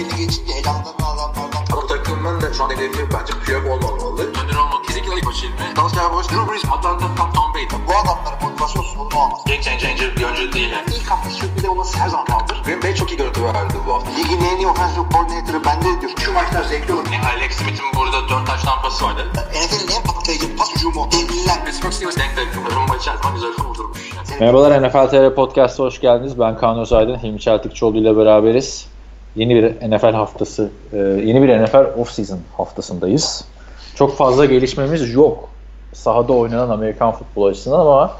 belli geçince elanlarını alanlardan. Bu takımın da şu an hedefi bence Piyok olmamalı. Önder olmak kesinlikle ilk başı ilmi. Dallas Cowboys, Drew Brees, Atlanta, Tom, Tom Brady. Bu adamların motivasyon sorunu olmaz. Game changer bir oyuncu değil. Yani. İlk hafta sürpriz olması her zaman kaldır. Green Bay çok iyi görüntü verdi bu hafta. Ligin en iyi offensive coordinator'ı bende diyor. Şu maçlar zevkli olur. Yani Alex Smith'in burada 4 taş tampası vardı. NFL'in en patlayıcı pas hücumu. Devliler. Pittsburgh Steelers denk denk. Rumba içerisinde güzel kurdurmuş. Merhabalar NFL TR Podcast'a hoş geldiniz. Ben Kaan Özaydın, Hilmi Çeltikçioğlu ile beraberiz. Yeni bir NFL haftası, e, yeni bir NFL off-season haftasındayız. Çok fazla gelişmemiz yok sahada oynanan Amerikan futbol açısından ama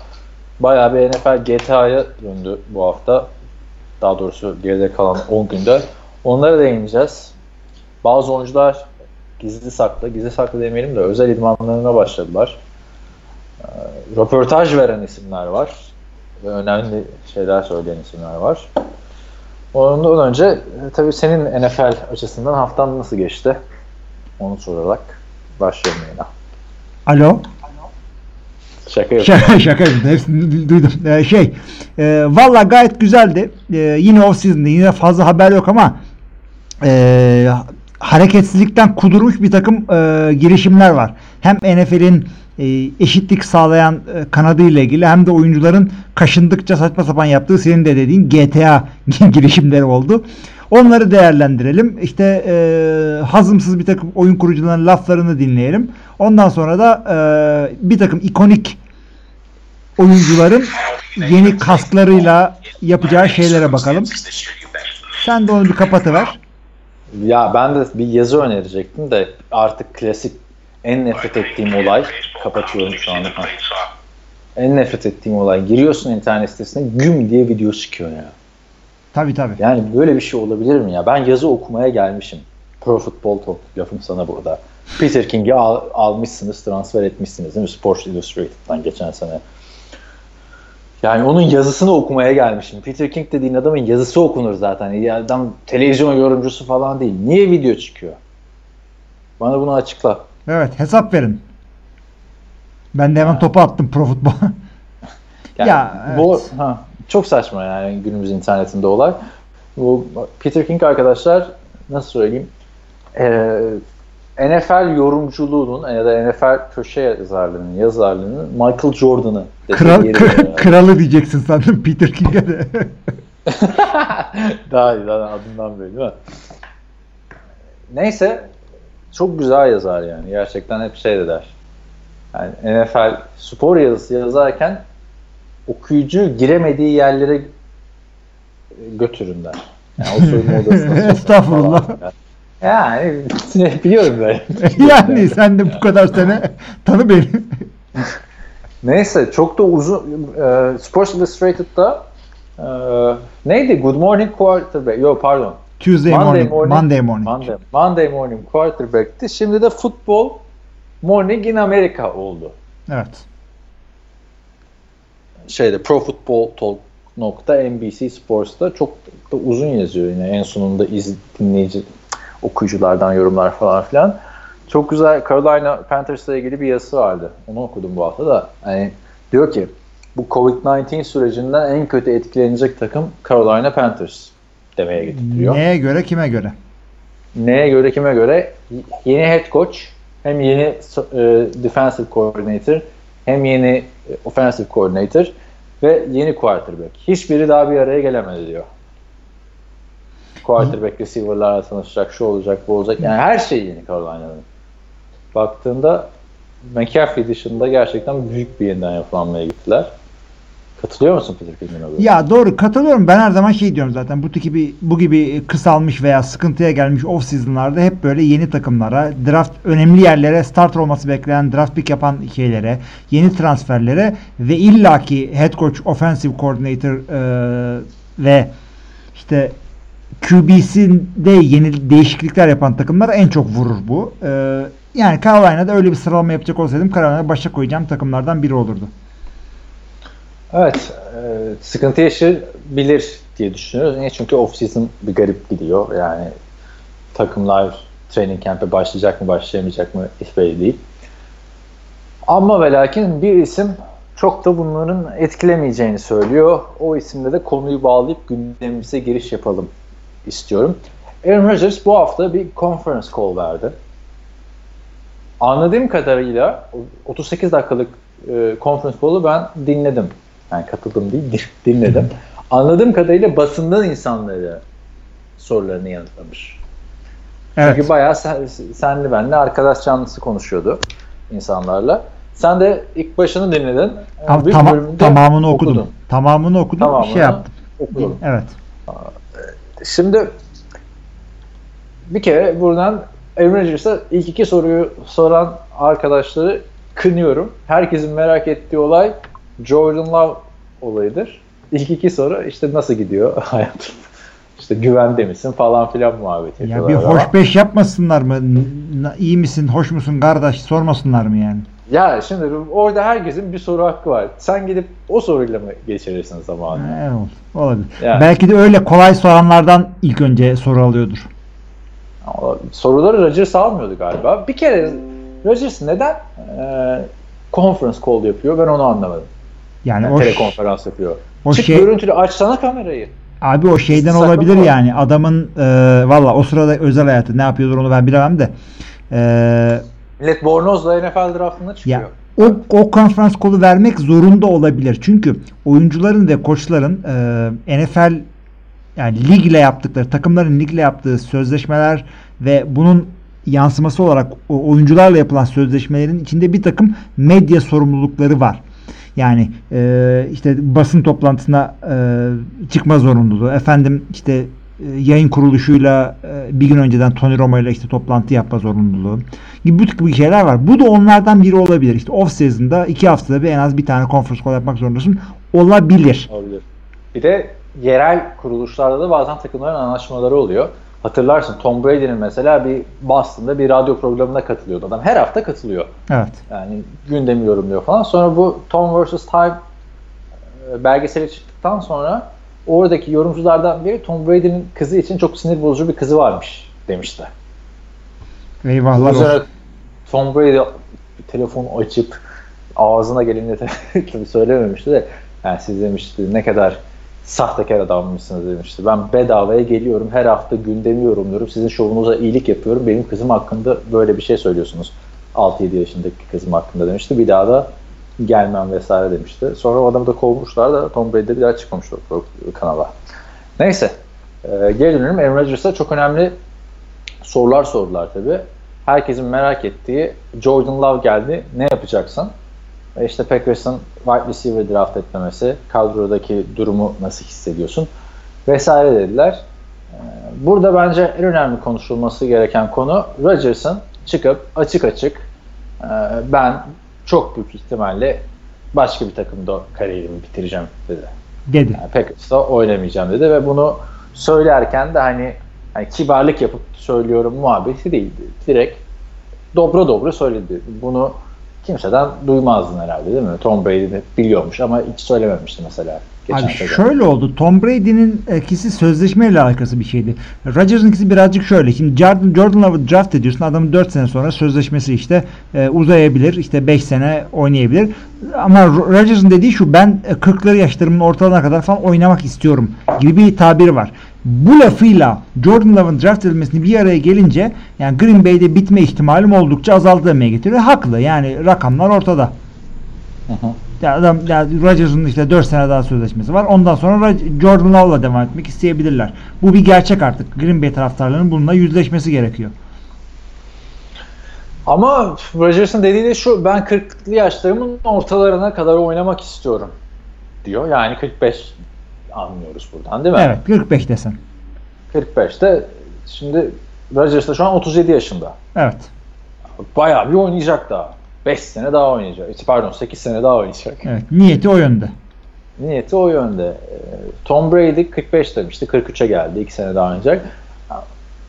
bayağı bir NFL GTA'ya döndü bu hafta. Daha doğrusu geride kalan 10 günde. Onlara değineceğiz. Bazı oyuncular gizli saklı, gizli saklı demeyelim de özel idmanlarına başladılar. Ee, röportaj veren isimler var ve önemli şeyler söyleyen isimler var. Ondan önce e, tabii senin NFL açısından haftan nasıl geçti? Onu sorarak başlayalım yine. Alo. Şaka yok. Şaka, şaka. Hepsini duydum. Ee, şey, e, valla gayet güzeldi. E, yine off season'da yine fazla haber yok ama e, hareketsizlikten kudurmuş bir takım e, girişimler var. Hem NFL'in e, eşitlik sağlayan e, kanadı ile ilgili hem de oyuncuların kaşındıkça saçma sapan yaptığı senin de dediğin GTA girişimleri oldu. Onları değerlendirelim. İşte e, hazımsız bir takım oyun kurucularının laflarını dinleyelim. Ondan sonra da e, bir takım ikonik oyuncuların yeni kasklarıyla yapacağı şeylere bakalım. Sen de onu bir kapatıver. Ya ben de bir yazı önerecektim de artık klasik en nefret ettiğim olay kapatıyorum şu anda. Ha. En nefret ettiğim olay giriyorsun internet sitesine güm diye video çıkıyor ya. Tabii tabii. Yani böyle bir şey olabilir mi ya? Ben yazı okumaya gelmişim. Pro Football Talk lafım sana burada. Peter King'i al, almışsınız, transfer etmişsiniz değil mi? Sports Illustrated'dan geçen sene. Yani onun yazısını okumaya gelmişim. Peter King dediğin adamın yazısı okunur zaten. Ya adam televizyon yorumcusu falan değil. Niye video çıkıyor? Bana bunu açıkla. Evet hesap verin. Ben de hemen topu attım Pro Football. Yani Ya, bu evet. ha, çok saçma yani günümüz internetinde olay. Bu Peter King arkadaşlar nasıl söyleyeyim? Ee, NFL yorumculuğunun ya da NFL köşe yazarlığının, yazarlığının Michael Jordan'ı Kral, kralı diyeceksin sandım Peter King'e de. Daha iyi zaten adından belli değil mi? Neyse çok güzel yazar yani. Gerçekten hep şey de der. Yani NFL spor yazısı yazarken okuyucu giremediği yerlere götürün der. Yani o soyunma odasına Estağfurullah. falan. Yani biliyorum böyle. yani sen de bu kadar sene tanı beni. Neyse çok da uzun e, Sports Illustrated'da e, neydi? Good Morning Quarterback. Yok pardon. Tuesday Monday morning, morning. Monday morning. Monday, Monday Morning Quarterback'ti. Şimdi de Football Morning in America oldu. Evet. Şeyde Pro Football Talk nokta NBC Sports'ta çok da uzun yazıyor yine en sonunda iz, dinleyici okuyuculardan yorumlar falan filan. Çok güzel Carolina Panthers'la ilgili bir yazısı vardı. Onu okudum bu hafta da. Yani diyor ki bu Covid-19 sürecinden en kötü etkilenecek takım Carolina Panthers demeye getiriyor. Neye göre kime göre? Neye göre kime göre? Yeni head coach hem yeni e, defensive coordinator hem yeni e, offensive coordinator ve yeni quarterback. Hiçbiri daha bir araya gelemedi diyor. Quarterback receiver'larla tanışacak, şu olacak, bu olacak. Yani her şey yeni Carolina'nın. Baktığında McCaffrey dışında gerçekten büyük bir yeniden yapılanmaya gittiler. Katılıyor musun Peter haberi? Ya doğru katılıyorum. Ben her zaman şey diyorum zaten. Bu gibi bu gibi kısalmış veya sıkıntıya gelmiş off season'larda hep böyle yeni takımlara, draft önemli yerlere, starter olması beklenen draft pick yapan şeylere, yeni transferlere ve illaki head coach, offensive coordinator e, ve işte QB'sinde yeni değişiklikler yapan takımlar en çok vurur bu. E, yani Carolina'da öyle bir sıralama yapacak olsaydım Carolina'da başa koyacağım takımlardan biri olurdu. Evet, e, sıkıntı yaşayabilir diye düşünüyoruz. Niye? Çünkü off-season bir garip gidiyor. Yani takımlar training camp'e başlayacak mı, başlayamayacak mı hiç belli değil. Ama ve lakin bir isim çok da bunların etkilemeyeceğini söylüyor. O isimde de konuyu bağlayıp gündemimize giriş yapalım istiyorum. Aaron Rodgers bu hafta bir conference call verdi. Anladığım kadarıyla 38 dakikalık e, conference call'u ben dinledim. Yani katıldım değil, dinledim. Anladığım kadarıyla basından insanları sorularını yanıtlamış. Evet. Çünkü bayağı sen, senli benli arkadaş canlısı konuşuyordu insanlarla. Sen de ilk başını dinledin. Tam- bölümünde tamamını okudum. okudun. Tamamını okudum. Tamamını şey yaptım. okudun. Evet. Şimdi bir kere buradan Aaron Rodgers'a ilk iki soruyu soran arkadaşları kınıyorum. Herkesin merak ettiği olay Jordan Love olayıdır. İlk iki soru işte nasıl gidiyor hayatım? İşte güvende misin falan filan muhabbeti Ya bir hoş beş yapmasınlar mı? İyi misin, hoş musun kardeş sormasınlar mı yani? Ya şimdi orada herkesin bir soru hakkı var. Sen gidip o soruyla mı geçirirsin zamanı? Evet, olabilir. Yani. Belki de öyle kolay soranlardan ilk önce soru alıyordur. Soruları Rodgers almıyordu galiba. Bir kere Rodgers neden e, conference call yapıyor ben onu anlamadım. Yani Yani o, telekonferans yapıyor. o Çık şey görüntülü açsana kamerayı. abi o şeyden Sakın olabilir mı? yani. Adamın e, valla o sırada özel hayatı ne yapıyordur onu ben bilemem de. E, Millet bornozla NFL draftına çıkıyor. Ya o, o konferans kolu vermek zorunda olabilir. Çünkü oyuncuların ve koçların e, NFL yani ligle yaptıkları, takımların ligle yaptığı sözleşmeler ve bunun yansıması olarak o oyuncularla yapılan sözleşmelerin içinde bir takım medya sorumlulukları var. Yani e, işte basın toplantısına e, çıkma zorunluluğu, efendim işte yayın kuruluşuyla e, bir gün önceden Tony Romo ile işte toplantı yapma zorunluluğu gibi bu tip şeyler var. Bu da onlardan biri olabilir. İşte off season'da iki haftada bir en az bir tane conference call yapmak zorundasın. Olabilir. Olabilir. Bir de yerel kuruluşlarda da bazen takımların anlaşmaları oluyor. Hatırlarsın Tom Brady'nin mesela bir Boston'da bir radyo programına katılıyordu adam. Her hafta katılıyor. Evet. Yani gündemi yorumluyor falan. Sonra bu Tom vs. Time e, belgeseli çıktıktan sonra oradaki yorumculardan biri Tom Brady'nin kızı için çok sinir bozucu bir kızı varmış demişti. Eyvahlar olsun. Tom Brady telefon açıp ağzına geleni tabii söylememişti de yani siz demişti ne kadar sahtekar adammışsınız demişti. Ben bedavaya geliyorum her hafta gündemi yorumluyorum. Sizin şovunuza iyilik yapıyorum. Benim kızım hakkında böyle bir şey söylüyorsunuz. 6-7 yaşındaki kızım hakkında demişti. Bir daha da gelmem vesaire demişti. Sonra o adamı da kovmuşlar da Tom Brady de bir daha çıkmamıştı o kanala. Neyse. Ee, geri dönelim. Aaron Rodgers'a çok önemli sorular sordular tabii. Herkesin merak ettiği Jordan Love geldi. Ne yapacaksın? E işte Packers'ın wide receiver draft etmemesi, kadrodaki durumu nasıl hissediyorsun? Vesaire dediler. Ee, Burada bence en önemli konuşulması gereken konu Rodgers'ın çıkıp açık açık e, ben çok büyük ihtimalle başka bir takımda kariyerimi bitireceğim dedi. Dedi. Yani Packers'ta oynamayacağım dedi ve bunu söylerken de hani, hani kibarlık yapıp söylüyorum muhabbeti değildi. Direkt dobra dobra söyledi. Bunu kimseden duymazdın herhalde değil mi? Tom Brady biliyormuş ama hiç söylememişti mesela. Geçen Abi sezon. şöyle oldu. Tom Brady'nin ikisi sözleşmeyle alakası bir şeydi. Rodgers'ınkisi birazcık şöyle. Şimdi Jordan, Jordan Love'ı draft ediyorsun. Adamın 4 sene sonra sözleşmesi işte e, uzayabilir. İşte 5 sene oynayabilir. Ama Rodgers'ın dediği şu ben e, 40'ları yaşlarımın ortalarına kadar falan oynamak istiyorum gibi bir tabir var. Bu lafıyla Jordan Love'ın draft edilmesini bir araya gelince yani Green Bay'de bitme ihtimalim oldukça azaldı demeye getiriyor. Haklı. Yani rakamlar ortada. Hı hı. Ya adam ya Rodgers'ın işte 4 sene daha sözleşmesi var. Ondan sonra Jordan Love'la devam etmek isteyebilirler. Bu bir gerçek artık. Green Bay taraftarlarının bununla yüzleşmesi gerekiyor. Ama Rodgers'ın dediği de şu ben 40'lı yaşlarımın ortalarına kadar oynamak istiyorum diyor. Yani 45 anlıyoruz buradan değil mi? Evet, 45 desen. 45'te şimdi Rodgers da şu an 37 yaşında. Evet. Bayağı bir oynayacak daha. 5 sene daha oynayacak. Pardon 8 sene daha oynayacak. Evet. Niyeti o yönde. Niyeti o yönde. Ee, Tom Brady 45 demişti. 43'e geldi. 2 sene daha oynayacak.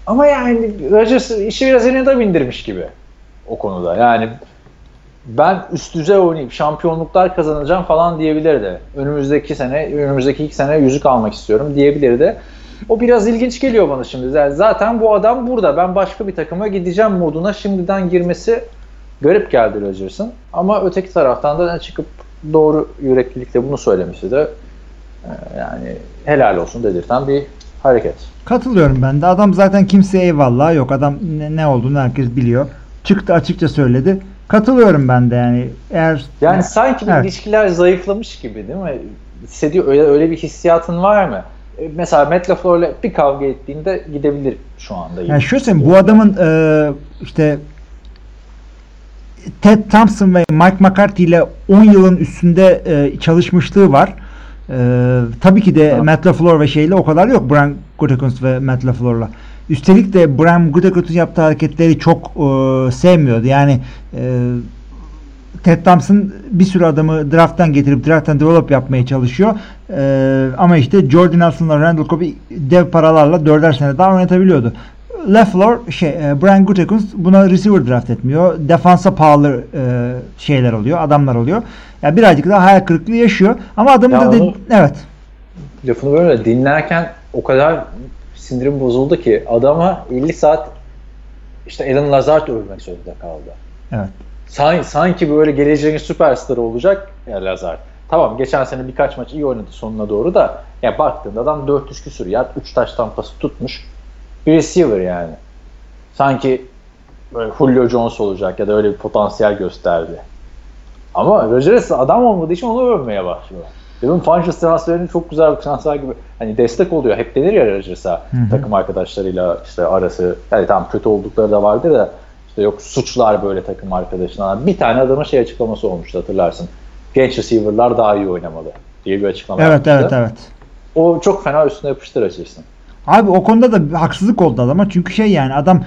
Ama yani Rodgers işi biraz eline de bindirmiş gibi o konuda. Yani ben üst düzey oynayıp şampiyonluklar kazanacağım falan diyebilirdi. Önümüzdeki sene, önümüzdeki iki sene yüzük almak istiyorum diyebilirdi. O biraz ilginç geliyor bana şimdi. Yani Zaten bu adam burada. Ben başka bir takıma gideceğim moduna şimdiden girmesi garip geldi Rodgers'ın. Ama öteki taraftan da çıkıp doğru yüreklilikle bunu söylemesi de e, yani helal olsun dedirten bir hareket. Katılıyorum ben de. Adam zaten kimseye eyvallah yok. Adam ne, ne olduğunu herkes biliyor. Çıktı açıkça söyledi. Katılıyorum ben de yani. Eğer Yani sanki bir Evet. ilişkiler zayıflamış gibi değil mi? Hissediyor öyle öyle bir hissiyatın var mı? E, Mesela Matt LaFleur'la bir kavga ettiğinde gidebilir şu anda. Yani şöyle söyleyeyim bu adamın e, işte Ted Thompson ve Mike McCarthy ile 10 yılın üstünde e, çalışmışlığı var. E, tabii ki de Tamam. Matt LaFleur ve şeyle o kadar yok. Brian Gutekunst ve Matt LaFleur'la. Üstelik de Brian Gutekunst'un yaptığı hareketleri çok e, sevmiyordu. Yani e, Ted Thompson bir sürü adamı drafttan getirip drafttan develop yapmaya çalışıyor. Ee, ama işte Jordan Nelson'la Randall Cobb'u dev paralarla dörder sene daha oynatabiliyordu. LaFleur, şey, e, Brian Gutekunst buna receiver draft etmiyor. Defansa pahalı e, şeyler oluyor, adamlar oluyor. Yani birazcık daha hayal kırıklığı yaşıyor. Ama adamın Ya da de- onu- evet. lafını böyle dinlerken o kadar sindirim bozuldu ki adama 50 saat işte Alan Lazard övmek zorunda kaldı. Evet. Sanki, sanki böyle geleceğin süperstarı olacak ya Lazard. Tamam geçen sene birkaç maç iyi oynadı sonuna doğru da ya baktığında adam 400 küsür yard 3 taş tampası tutmuş bir receiver yani. Sanki böyle Julio Jones olacak ya da öyle bir potansiyel gösterdi. Ama Rodgers adam olmadığı için onu övmeye başlıyor. Devin Funches transferinin çok güzel bir transfer gibi hani destek oluyor. Hep denir ya Rodgers'a takım arkadaşlarıyla işte arası yani tam kötü oldukları da vardır da işte yok suçlar böyle takım arkadaşına. Bir tane adamın şey açıklaması olmuştu hatırlarsın. Genç receiver'lar daha iyi oynamalı diye bir açıklama Evet, yapmıştı. evet, evet. O çok fena üstüne yapıştır açırsın. Abi o konuda da bir haksızlık oldu adama. Çünkü şey yani adam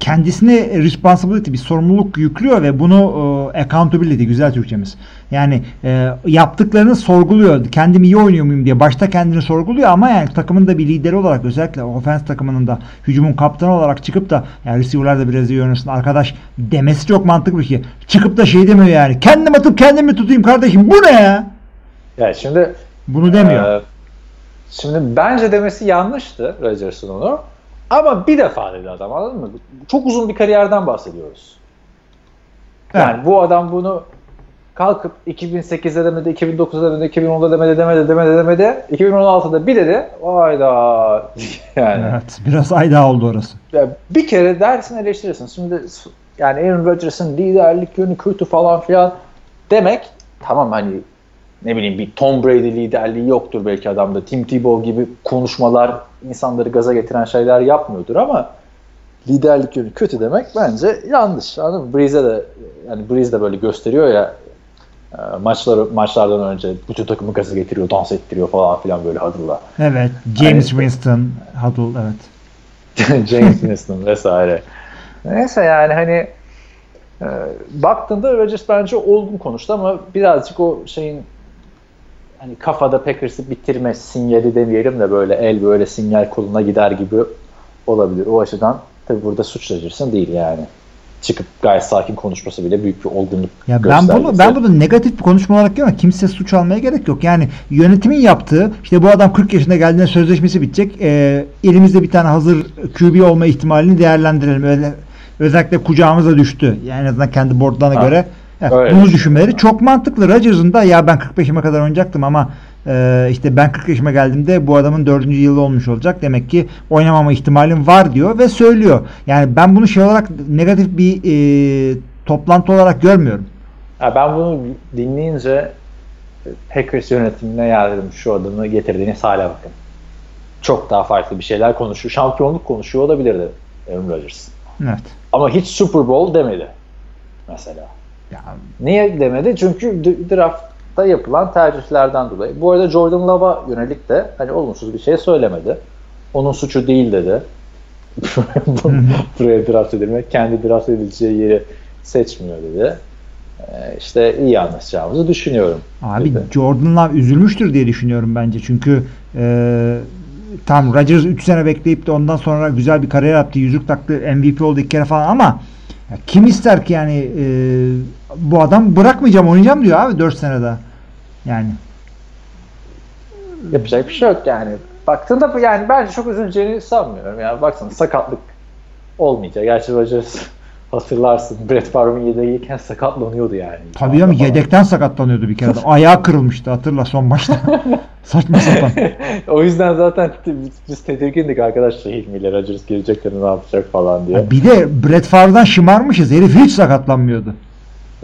kendisine responsibility bir sorumluluk yüklüyor ve bunu e, accountability güzel Türkçemiz. Yani e, yaptıklarını sorguluyor. Kendim iyi oynuyor muyum diye başta kendini sorguluyor ama yani takımın da bir lideri olarak özellikle offense takımının da hücumun kaptanı olarak çıkıp da yani receiver'lar da biraz iyi oynasın arkadaş demesi çok mantıklı bir şey. Çıkıp da şey demiyor yani. Kendim atıp kendim mi tutayım kardeşim bu ne ya? Yani şimdi Bunu demiyor. Ee, şimdi bence demesi yanlıştı Rodgers'ın onu. Ama bir defa dedi adam anladın mı? Çok uzun bir kariyerden bahsediyoruz. Yani Evet. bu adam bunu kalkıp 2008'de demedi, 2009'da demedi, 2010'da demedi, demedi, demedi, demedi. 2016'da bir dedi. Hayda. yani. Evet. Biraz ayda oldu orası. Ya bir kere dersin eleştirirsin. Şimdi yani Aaron Rodgers'ın liderlik yönü kötü falan filan demek tamam hani ne bileyim bir Tom Brady liderliği yoktur belki adamda. Tim Tebow gibi konuşmalar insanları gaza getiren şeyler yapmıyordur ama liderlik yönü kötü demek bence yanlış. Anladın mı? Breeze'e de yani Breeze de böyle gösteriyor ya e, maçları maçlardan önce bütün takımı gaza getiriyor, dans ettiriyor falan filan böyle huddle'la. Evet. James Hani- Winston, Huddle evet. James Winston vesaire. Neyse yani hani e, baktığında Rodgers bence olgun konuştu ama birazcık o şeyin hani kafada Packers'ı bitirme sinyali demeyelim de böyle el böyle sinyal koluna gider gibi olabilir. O açıdan tabi burada suç Rodgers'ın değil yani. Çıkıp gayet sakin konuşması bile büyük bir olgunluk Ya ben bunu ben bunu negatif bir konuşma olarak görüyorum. Kimse suç almaya gerek yok. Yani yönetimin yaptığı işte bu adam 40 yaşında geldiğinde sözleşmesi bitecek. Ee, elimizde bir tane hazır QB olma ihtimalini değerlendirelim. Öyle özellikle kucağımıza düştü. Yani en azından kendi boardlarına Ha, göre evet, bunu düşünmeleri çok mantıklı. Rodgers'ın da ya ben 45'ime kadar oynayacaktım ama e, işte ben 40 yaşıma geldiğimde bu adamın 4. yılı olmuş olacak. Demek ki oynamama ihtimalim var diyor ve söylüyor. Yani ben bunu şey olarak negatif bir e, toplantı olarak görmüyorum. Ya ben bunu dinleyince Packers yönetimine ya dedim şu adamı getirdiğiniz hale bakın. Çok daha farklı bir şeyler konuşuyor. Şampiyonluk konuşuyor olabilirdi Aaron Rodgers. Evet. Ama hiç Super Bowl demedi mesela. Ya, Niye demedi? Çünkü draftta yapılan tercihlerden dolayı. Bu arada Jordan Love'a yönelik de hani olumsuz bir şey söylemedi. Onun suçu değil dedi. Buraya draft edilmek, kendi draft edileceği yeri seçmiyor dedi. Ee, işte iyi anlaşacağımızı düşünüyorum. Abi dedi. Jordan Love üzülmüştür diye düşünüyorum bence. Çünkü e, tam Rodgers 3 sene bekleyip de ondan sonra güzel bir kariyer yaptı. Yüzük taktı. MVP oldu iki kere falan ama ya kim ister ki yani e, bu adam bırakmayacağım oynayacağım diyor abi 4 sene daha. Yani Yapacak bir şey yok yani. Baktığında yani bence çok üzüleceğini sanmıyorum. Yani baksana sakatlık olmayacak. Gerçi Rodgers Hatırlarsın Brett Favre'ın yedeğiyken sakatlanıyordu yani. Tabii ya yedekten sakatlanıyordu bir kere de. Ayağı kırılmıştı hatırla son maçta. Saçma sapan. o yüzden zaten biz tedirgindik arkadaşlar Hilmi ile Rodgers gelecekler ne yapacak falan diye. Bir de Brett Favre'dan şımarmışız. Herif hiç sakatlanmıyordu.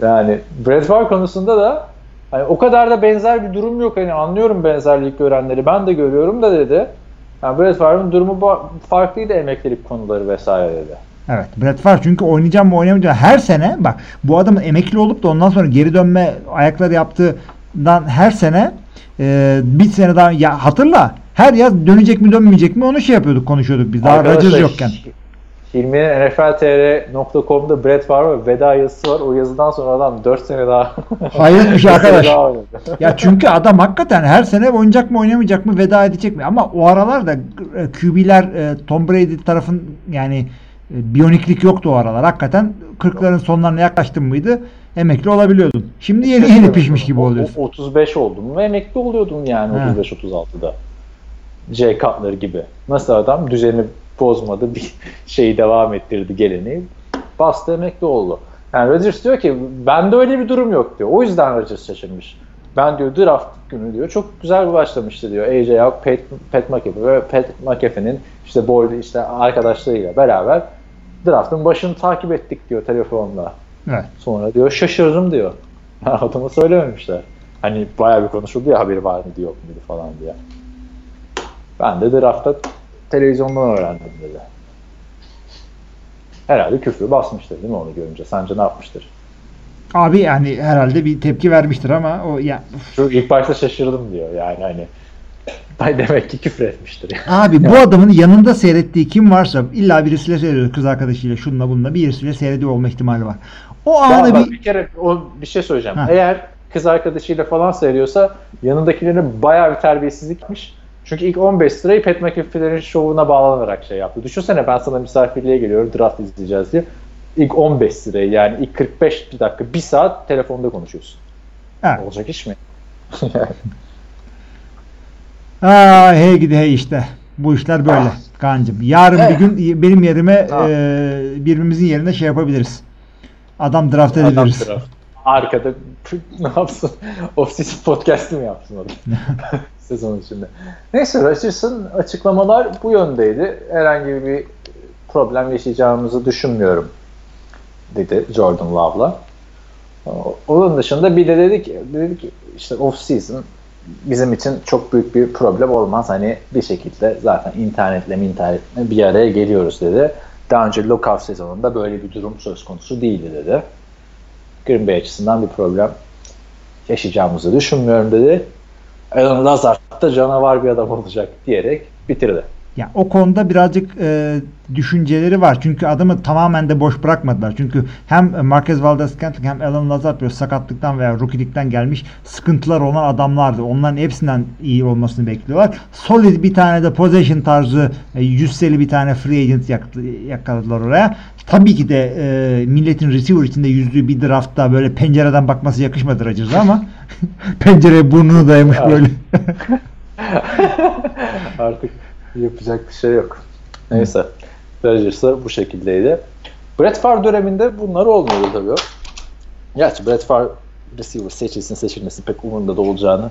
Yani Brett Favre konusunda da hani o kadar da benzer bir durum yok. Hani anlıyorum benzerlik görenleri. Ben de görüyorum da dedi. Yani Brett Favre'ın durumu farklıydı emeklilik konuları vesaire dedi. Evet. Brett Favre çünkü oynayacağım mı oynamayacağım her sene bak bu adamın emekli olup da ondan sonra geri dönme ayakları yaptığından her sene e, bir sene daha ya hatırla her yaz dönecek mi dönmeyecek mi onu şey yapıyorduk konuşuyorduk biz daha Rodgers yokken. Hilmi'nin NFLTR.com'da Brett Favre veda yazısı var. O yazıdan sonra adam 4 sene daha şey arkadaş. ya çünkü adam hakikaten her sene oynayacak mı oynamayacak mı veda edecek mi? Ama o aralarda QB'ler e, Tom Brady tarafın yani e, biyoniklik yoktu o aralar. Hakikaten 40'ların sonlarına yaklaştın mıydı emekli olabiliyordun. Şimdi yeni yeni pişmiş gibi oluyorsun. 35 oldum ve emekli oluyordum yani 35-36'da. J Cutler gibi. Nasıl adam düzeni bozmadı bir şeyi devam ettirdi geleni. Bastı emekli oldu. Yani Rodgers diyor ki bende öyle bir durum yok diyor. O yüzden Rodgers şaşırmış. Ben diyor draft günü diyor çok güzel bir başlamıştı diyor. AJ Hawk, Pat, Pat McAfee ve Pat McAfee'nin işte boylu işte arkadaşlarıyla beraber draftın başını takip ettik diyor telefonla. Evet. Sonra diyor şaşırdım diyor. Adama söylememişler. Hani bayağı bir konuşuldu ya haberi var mıydı yok muydu falan diye. Ben de draftta televizyondan öğrendim dedi. Herhalde küfrü basmıştır değil mi onu görünce? Sence ne yapmıştır? Abi yani herhalde bir tepki vermiştir ama o ya. Şu ilk başta şaşırdım diyor yani hani. Ay demek ki küfür etmiştir. Yani. Abi bu adamın yanında seyrettiği kim varsa illa birisiyle seyrediyor kız arkadaşıyla şunla bununla birisiyle seyrediyor olma ihtimali var. O anı bir... bir kere o bir şey söyleyeceğim. Ha. Eğer kız arkadaşıyla falan seyrediyorsa yanındakilerin bayağı bir terbiyesizlikmiş. Çünkü ilk 15 sırayı Pat McAfee'lerin şovuna bağlanarak şey yaptı. Düşünsene ben sana misafirliğe geliyorum draft izleyeceğiz diye. İlk 15 sırayı yani ilk 45 bir dakika bir saat telefonda konuşuyorsun. Evet. Olacak iş mi? Aa, hey gidi hey işte. Bu işler böyle ah. kancım. Yarın evet. bir gün benim yerime ah. e, birbirimizin yerine şey yapabiliriz. Adam draft edebiliriz. Adam draft. Arkada ne yapsın? Off-season podcast'ı mı yapsın orada? Sezon içinde. Neyse Rodgers'ın açıklamalar bu yöndeydi. Herhangi bir problem yaşayacağımızı düşünmüyorum dedi Jordan Love'la. Onun dışında bir de dedik, dedik işte off season bizim için çok büyük bir problem olmaz. Hani bir şekilde zaten internetle internetle bir araya geliyoruz dedi. Daha önce lockout sezonunda böyle bir durum söz konusu değildi dedi. Green Bay açısından bir problem yaşayacağımızı düşünmüyorum dedi. Alan Lazard da canavar bir adam olacak diyerek bitirdi. Ya o konuda birazcık e, düşünceleri var. Çünkü adamı tamamen de boş bırakmadılar. Çünkü hem Marquez Valdez-Scantling hem Alan Lazard böyle sakatlıktan veya rookie'likten gelmiş sıkıntılar olan adamlardı. Onların hepsinden iyi olmasını bekliyorlar. Solid bir tane de possession tarzı e, yüzseli bir tane free agent yakaladılar oraya. Tabii ki de e, milletin receiver içinde yüzdüğü bir draftta böyle pencereden bakması yakışmadı Rodgers'a ama pencereye burnunu dayamış böyle. Artık yapacak bir şey yok. Neyse. Rodgers'a bu şekildeydi. Brett Favre döneminde bunlar olmuyordu tabii. Gerçi Brett Favre receiver seçilsin seçilmesin pek umurunda da olacağını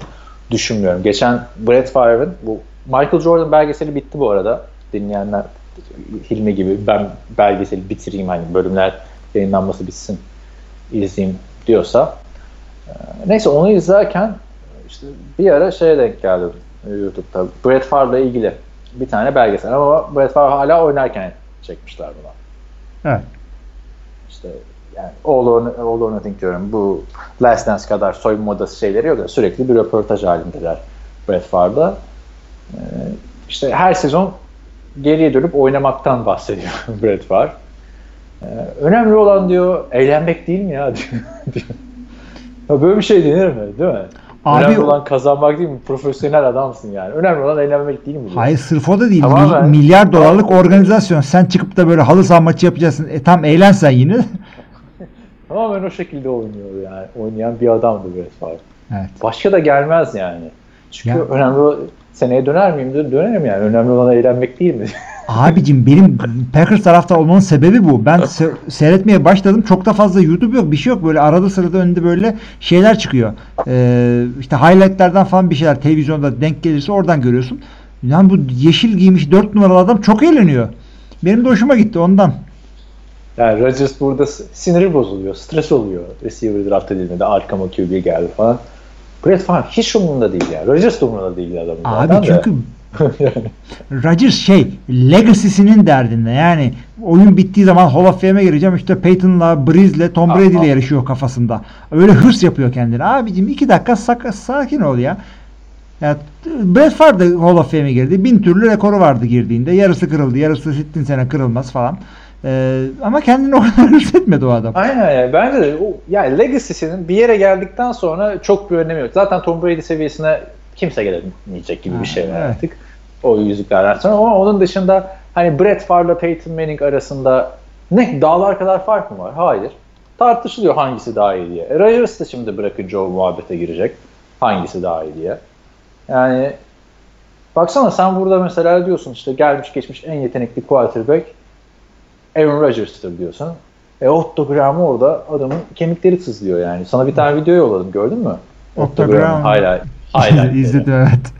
düşünmüyorum. Geçen Brett Favre'ın bu Michael Jordan belgeseli bitti bu arada. Dinleyenler Hilmi gibi ben belgeseli bitireyim hani bölümler yayınlanması bitsin izleyeyim diyorsa. Ee, neyse onu izlerken işte bir ara şeye denk geldim YouTube'da. Brett Favre'la ilgili bir tane belgesel ama Brett Favre hala oynarken çekmişler buna. Evet. İşte yani All or, All or Nothing diyorum. Bu Last Dance kadar soyunma modası şeyleri yok da sürekli bir röportaj halindeler Brett Favre'da. Ee, işte her sezon geriye dönüp oynamaktan bahsediyor Brett Favre. Ee, önemli olan diyor eğlenmek değil mi ya diyor. Böyle bir şey denir mi? Değil mi? Abi, Önemli olan kazanmak değil mi? Profesyonel adamsın yani. Önemli olan eğlenmek değil mi? Hayır sırf o da değil. Tamam, Mi- milyar dolarlık organizasyon. Sen çıkıp da böyle halı saha maçı yapacaksın. E tam eğlensen yine. Tamamen o şekilde oynuyor yani. Oynayan bir adamdı Brett Favre. Evet. Başka da gelmez yani. Çünkü ya. önemli seneye döner miyim? Dönerim yani. Önemli olan eğlenmek değil mi? Abicim benim Packers taraftar olmanın sebebi bu. Ben se- seyretmeye başladım. Çok da fazla YouTube yok. Bir şey yok. Böyle arada sırada önünde böyle şeyler çıkıyor. Ee, işte highlightlerden falan bir şeyler televizyonda denk gelirse oradan görüyorsun. Yani bu yeşil giymiş 4 numaralı adam çok eğleniyor. Benim de hoşuma gitti ondan. Yani Rodgers burada siniri bozuluyor, stres oluyor. Receiver draft edilmedi, arkama QB geldi falan. Brett Favre hiç umurunda değil ya. Rodgers da umurunda değil adamın. zaten Abi de. çünkü Rodgers şey legacy'sinin derdinde. Yani oyun bittiği zaman Hall of Fame'e gireceğim işte Peyton'la, Breeze'le, Tom Brady'le yarışıyor kafasında. Öyle hırs yapıyor kendine. Abicim iki dakika sak- sakin ol ya. Ya Brett Favre de Hall of Fame'e girdi. Bin türlü rekoru vardı girdiğinde. Yarısı kırıldı. Yarısı sittin sene kırılmaz falan. Ee, ama kendini o kadar hırs etmedi o adam. Aynen yani bence de o yani legacy'sinin bir yere geldikten sonra çok bir önemi yok. Zaten Tom Brady seviyesine kimse gelemeyecek gibi Ha, bir şey var evet. artık. O yüzüklerden sonra ama onun dışında hani Brett Favre'la Peyton Manning arasında ne dağlar kadar fark mı var? Hayır. Tartışılıyor hangisi daha iyi diye. E, Rodgers da şimdi bırakınca o muhabbete girecek. Hangisi daha iyi diye. Yani baksana sen burada mesela diyorsun işte gelmiş geçmiş en yetenekli quarterback Aaron Rodgers'tır diyorsun. E Otto Graham orada adamın kemikleri sızlıyor yani. Sana bir tane video yolladım gördün mü? Otto Graham'ın Graham. highlight. highlight İzledim evet.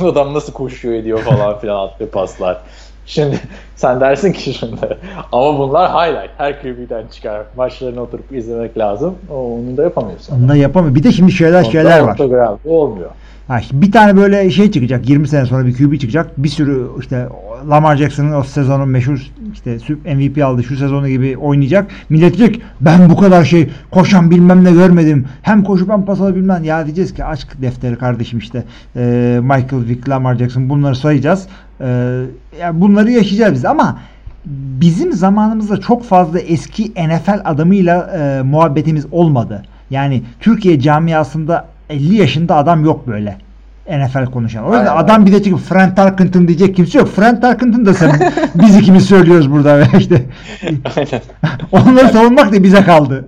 Adam nasıl koşuyor ediyor falan filan attığı paslar. Şimdi sen dersin ki şimdi ama bunlar highlight. Her QB'den çıkar. Maçlarını oturup izlemek lazım. Onu da yapamıyorsun. Onu da yapamıyor. Bir de şimdi şeyler şeyler var. Otto olmuyor. Ha, bir tane böyle şey çıkacak 20 sene sonra bir QB çıkacak. Bir sürü işte Lamar Jackson'ın o sezonun meşhur işte MVP aldı şu sezonu gibi oynayacak. Millet diyecek ben bu kadar şey koşan bilmem ne görmedim. Hem koşup hem pas alabilmem. Ya diyeceğiz ki aşk defteri kardeşim işte Ee, Michael Vick, Lamar Jackson bunları sayacağız. Ee, yani bunları yaşayacağız biz ama bizim zamanımızda çok fazla eski NFL adamıyla e, muhabbetimiz olmadı. Yani Türkiye camiasında 50 yaşında adam yok böyle. NFL konuşan. O yüzden Aynen. adam bir de çıkıp Frank Tarkenton diyecek kimse yok. Frank Tarkenton da sen biz ikimiz söylüyoruz burada ve işte Aynen. onları savunmak da bize kaldı.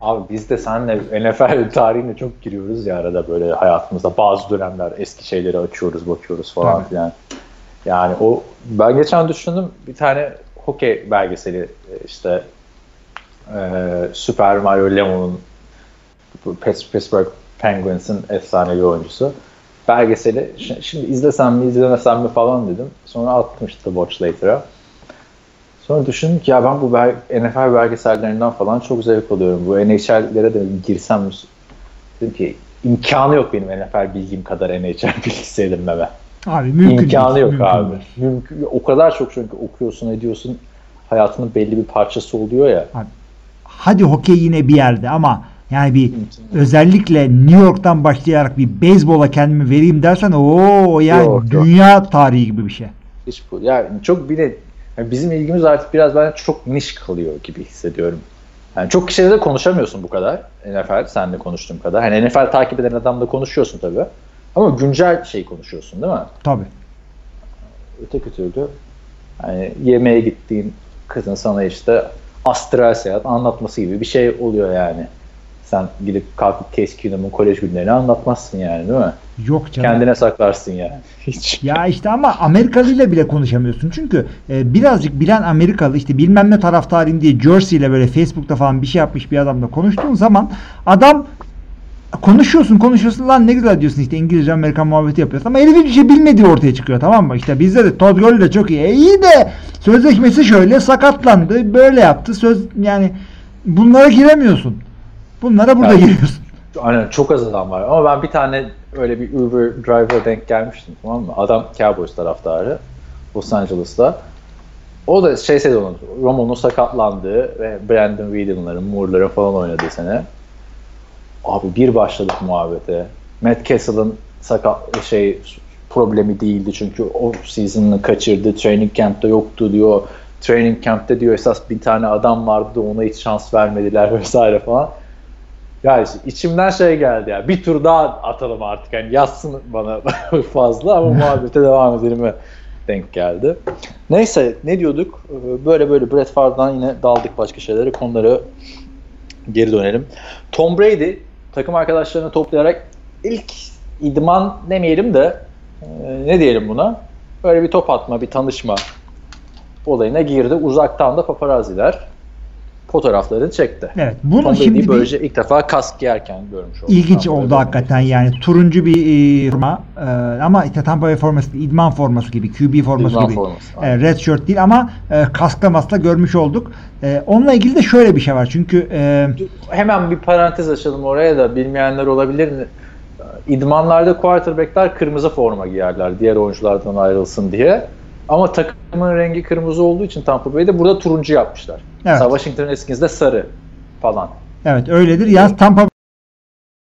Abi biz de seninle NFL tarihine çok giriyoruz ya arada böyle hayatımızda bazı dönemler eski şeyleri açıyoruz, bakıyoruz falan Tabii. filan. Yani o ben geçen düşündüm bir tane hokey belgeseli e, işte e, Super Mario Lemon'un bu Pitts- Pittsburgh Penguins'in efsanevi oyuncusu. Belgeseli şi- şimdi izlesem mi izlemesem mi falan dedim. Sonra attım işte Watch Later'a. Sonra düşündüm ki ya ben bu NFL belgesellerinden falan çok zevk alıyorum. Bu NHL'lere de girsem? Dedim ki imkanı yok benim NFL bilgim kadar NHL bilgisi edinmeme. Abi mümkün İmkanı değil, yok mümkün abi. değil. Mümkün, o kadar çok çünkü okuyorsun ediyorsun hayatının belli bir parçası oluyor ya. Hadi hokey yine bir yerde ama yani bir özellikle New York'tan başlayarak bir beyzbola kendimi vereyim dersen o yani Yok, yok. dünya tarihi gibi bir şey. Hiç bu. Yani çok bir de yani bizim ilgimiz artık biraz bence çok niş kalıyor gibi hissediyorum. Yani çok kişiyle de konuşamıyorsun bu kadar. NFL senle konuştuğum kadar. Hani NFL takip eden adamla konuşuyorsun tabii. Ama güncel şey konuşuyorsun değil mi? Tabii. Öteki türlü hani yemeğe gittiğin kızın sana işte astral seyahat anlatması gibi bir şey oluyor yani. Sen gidip kalkıp Case Keenum'un kolej günlerini anlatmazsın yani değil mi? Yok canım. Kendine saklarsın yani. Hiç. Ya işte ama Amerikalı ile bile konuşamıyorsun. Çünkü e, birazcık bilen Amerikalı işte bilmem ne taraftarıyım diye Jersey ile böyle Facebook'ta falan bir şey yapmış bir adamla konuştuğun zaman adam konuşuyorsun konuşuyorsun lan ne güzel diyorsun işte İngilizce Amerikan muhabbeti yapıyorsun ama herif hiçbir şey bilmediği ortaya çıkıyor tamam mı? İşte bizde de Todd Gurley de çok iyi. E, iyi de sözleşmesi şöyle sakatlandı böyle yaptı söz yani bunlara giremiyorsun. Bunlara burada Evet. giriyorsun. Aynen çok az adam var ama ben bir tane öyle bir Uber driver'a denk gelmiştim tamam mı? Adam Cowboys taraftarı Los Angeles'ta. O da şey dedi onun, Romo'nun sakatlandığı ve Brandon Whedon'ların, Moore'ların falan oynadığı sene. Abi bir başladık muhabbete. Matt Castle'ın sakat şey problemi değildi çünkü o season'ını kaçırdı. Training camp'te yoktu diyor. Training camp'te diyor esas bir tane adam vardı ona hiç şans vermediler vesaire falan. Ya işte içimden şey geldi ya. Bir tur daha atalım artık. Yani yazsın bana fazla ama muhabbete devam edelim denk geldi. Neyse ne diyorduk? Ee, Böyle böyle Brett Favre'dan yine daldık başka şeylere. Konuları geri dönelim. Tom Brady takım arkadaşlarını toplayarak ilk idman demeyelim de e, ne diyelim buna? Böyle bir top atma, bir tanışma olayına girdi. Uzaktan da paparazziler fotoğraflarını çekti. Evet. Bunu Tom şimdi Brady'yi bir böylece ilk defa kask giyerken görmüş olduk. ilginç Tampa oldu hakikaten yani turuncu bir e, forma e, ama işte Tampa Bay forması idman forması gibi QB forması İdman gibi forması, E, red shirt değil ama e, kaskla masla görmüş olduk. E, onunla ilgili de şöyle bir şey var çünkü e, Hemen bir parantez açalım oraya da bilmeyenler olabilir. İdmanlarda quarterbackler kırmızı forma giyerler diğer oyunculardan ayrılsın diye. Ama takımın rengi kırmızı olduğu için Tampa Bay'de burada turuncu yapmışlar. Evet. Mesela Washington Redskins'de sarı falan. evet öyledir. Yalnız Tampa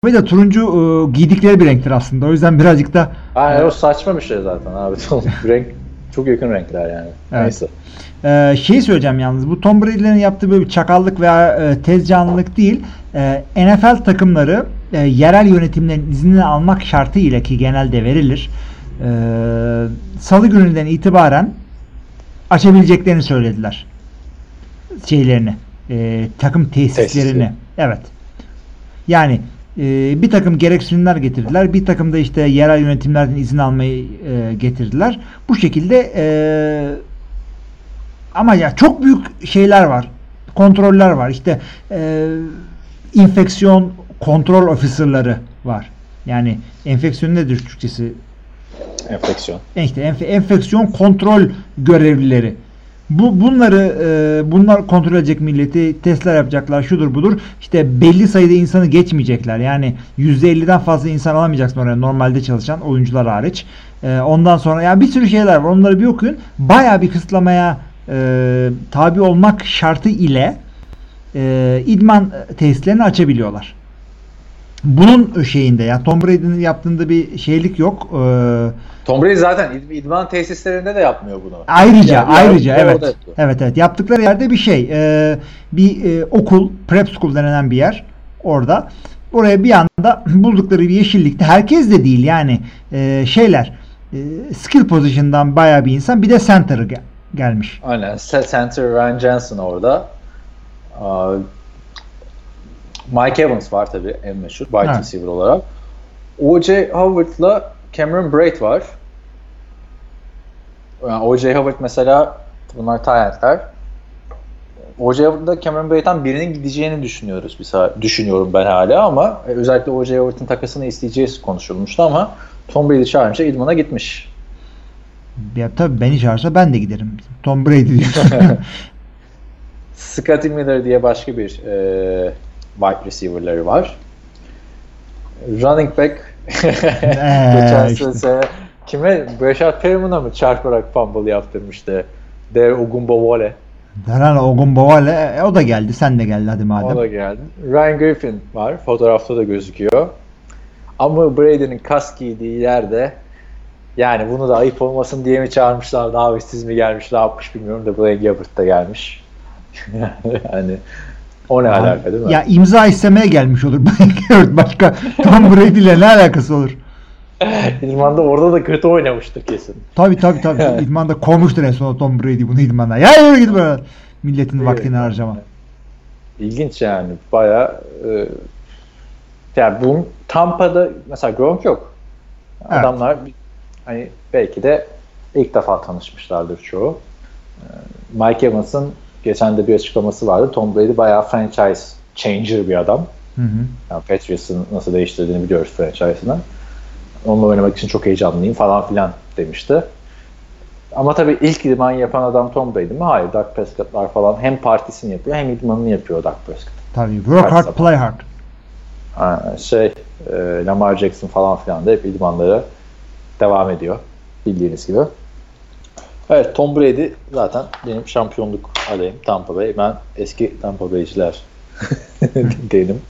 Bay de turuncu e, giydikleri bir renktir aslında. O yüzden birazcık da Yani o saçma bir şey zaten abi. Renk çok yakın renkler yani. Evet. Neyse. Ee, şey söyleyeceğim yalnız bu Tom Brady'lerin yaptığı böyle bir çakallık veya e, tez canlılık değil. E, NFL takımları e, yerel yönetimlerin iznini almak şartı ile ki genelde verilir. E, Salı gününden itibaren açabileceklerini söylediler. Şeylerini. e, takım tesislerini. Tesisleri. Evet. Yani e, bir takım gereksinimler getirdiler. Bir takım da işte yerel yönetimlerden izin almayı e, getirdiler. Bu şekilde e, ama ya çok büyük şeyler var. Kontroller var. İşte e, infeksiyon kontrol officerları var. Yani enfeksiyon nedir Türkçesi? Enfeksiyon. E İşte enfe- enfeksiyon kontrol görevlileri. Bu bunları e, bunlar kontrol edecek milleti testler yapacaklar şudur budur. İşte belli sayıda insanı geçmeyecekler. Yani %50'den fazla insan alamayacaksın oraya normalde çalışan oyuncular hariç. E, ondan sonra yani bir sürü şeyler var. Onları bir okuyun. Bayağı bir kısıtlamaya e, tabi olmak şartı ile e, idman tesislerini açabiliyorlar. Bunun şeyinde ya Tom Brady'nin yaptığında bir şeylik yok. E, Tom Brady zaten id- idman tesislerinde de yapmıyor bunu. Ayrıca Yani ayrıca evet. Evet evet yaptıkları yerde bir şey. e, bir e, okul, prep school denilen bir yer orada. Oraya bir anda buldukları bir yeşillikte herkes de değil yani e, şeyler e, skill position'dan bayağı bir insan bir de center'ı gel- gelmiş. Aynen. Center Ryan Jensen orada. Aa, Mike Evans var tabii en meşhur wide Evet. receiver olarak. O.J. Howard'la Cameron Braid var. Yani O.J. Howard mesela bunlar talentler. O.J. Howard'la Cameron Braid'den birinin gideceğini düşünüyoruz biz düşünüyorum ben hala ama e, özellikle O.J. Howard'ın takasını isteyeceğiz konuşulmuştu ama Tom Brady çağırınca idmana gitmiş. Ya tabii beni çağırsa ben de giderim. Tom Brady diyorsun. Scotty Miller diye başka bir e, wide receiver'ları var. Running back geçen işte. sene kime? Brashad Perriman'a mı çarparak fumble yaptırmıştı? Der Ogunbowale. Daran Ogunbowale e, o da geldi. Sen de geldi hadi madem. O da geldi. Ryan Griffin var. Fotoğrafta da gözüküyor. Ama Brady'nin kask giydiği yerde yani bunu da ayıp olmasın diye mi çağırmışlar abi siz mi gelmiş ne yapmış bilmiyorum da Blaine Gabbert da gelmiş. yani o ne alaka değil mi? Ya imza istemeye gelmiş olur. Başka Tom Brady ile ne alakası olur? İdman'da orada da kötü oynamıştır kesin. Tabii tabii tabii. İdmanda kovmuştur en son Tom Brady bunu idmanda. Ya yürü git böyle. Milletin vaktini harcama. İlginç yani. Baya e, yani bu Tampa'da mesela Gronk yok. Evet. Adamlar hani belki de ilk defa tanışmışlardır çoğu. E, Mike Evans'ın geçen de bir açıklaması vardı. Tom Brady bayağı franchise changer bir adam. Hı hı. Yani Patriots'ın nasıl değiştirdiğini biliyoruz franchise'ını. Onunla oynamak için çok heyecanlıyım falan filan demişti. Ama tabii ilk idman yapan adam Tom Brady mi? Hayır. Dak Prescott'lar falan hem partisini yapıyor hem idmanını yapıyor Dak Prescott. Tabii. Work hard, zaman. play hard. Ha, Şey, e, Lamar Jackson falan filan da hep idmanlara devam ediyor. Bildiğiniz gibi. Evet Tom Brady zaten benim şampiyonluk adayım Tampa Bay. Ben eski Tampa Bay'ciler değilim.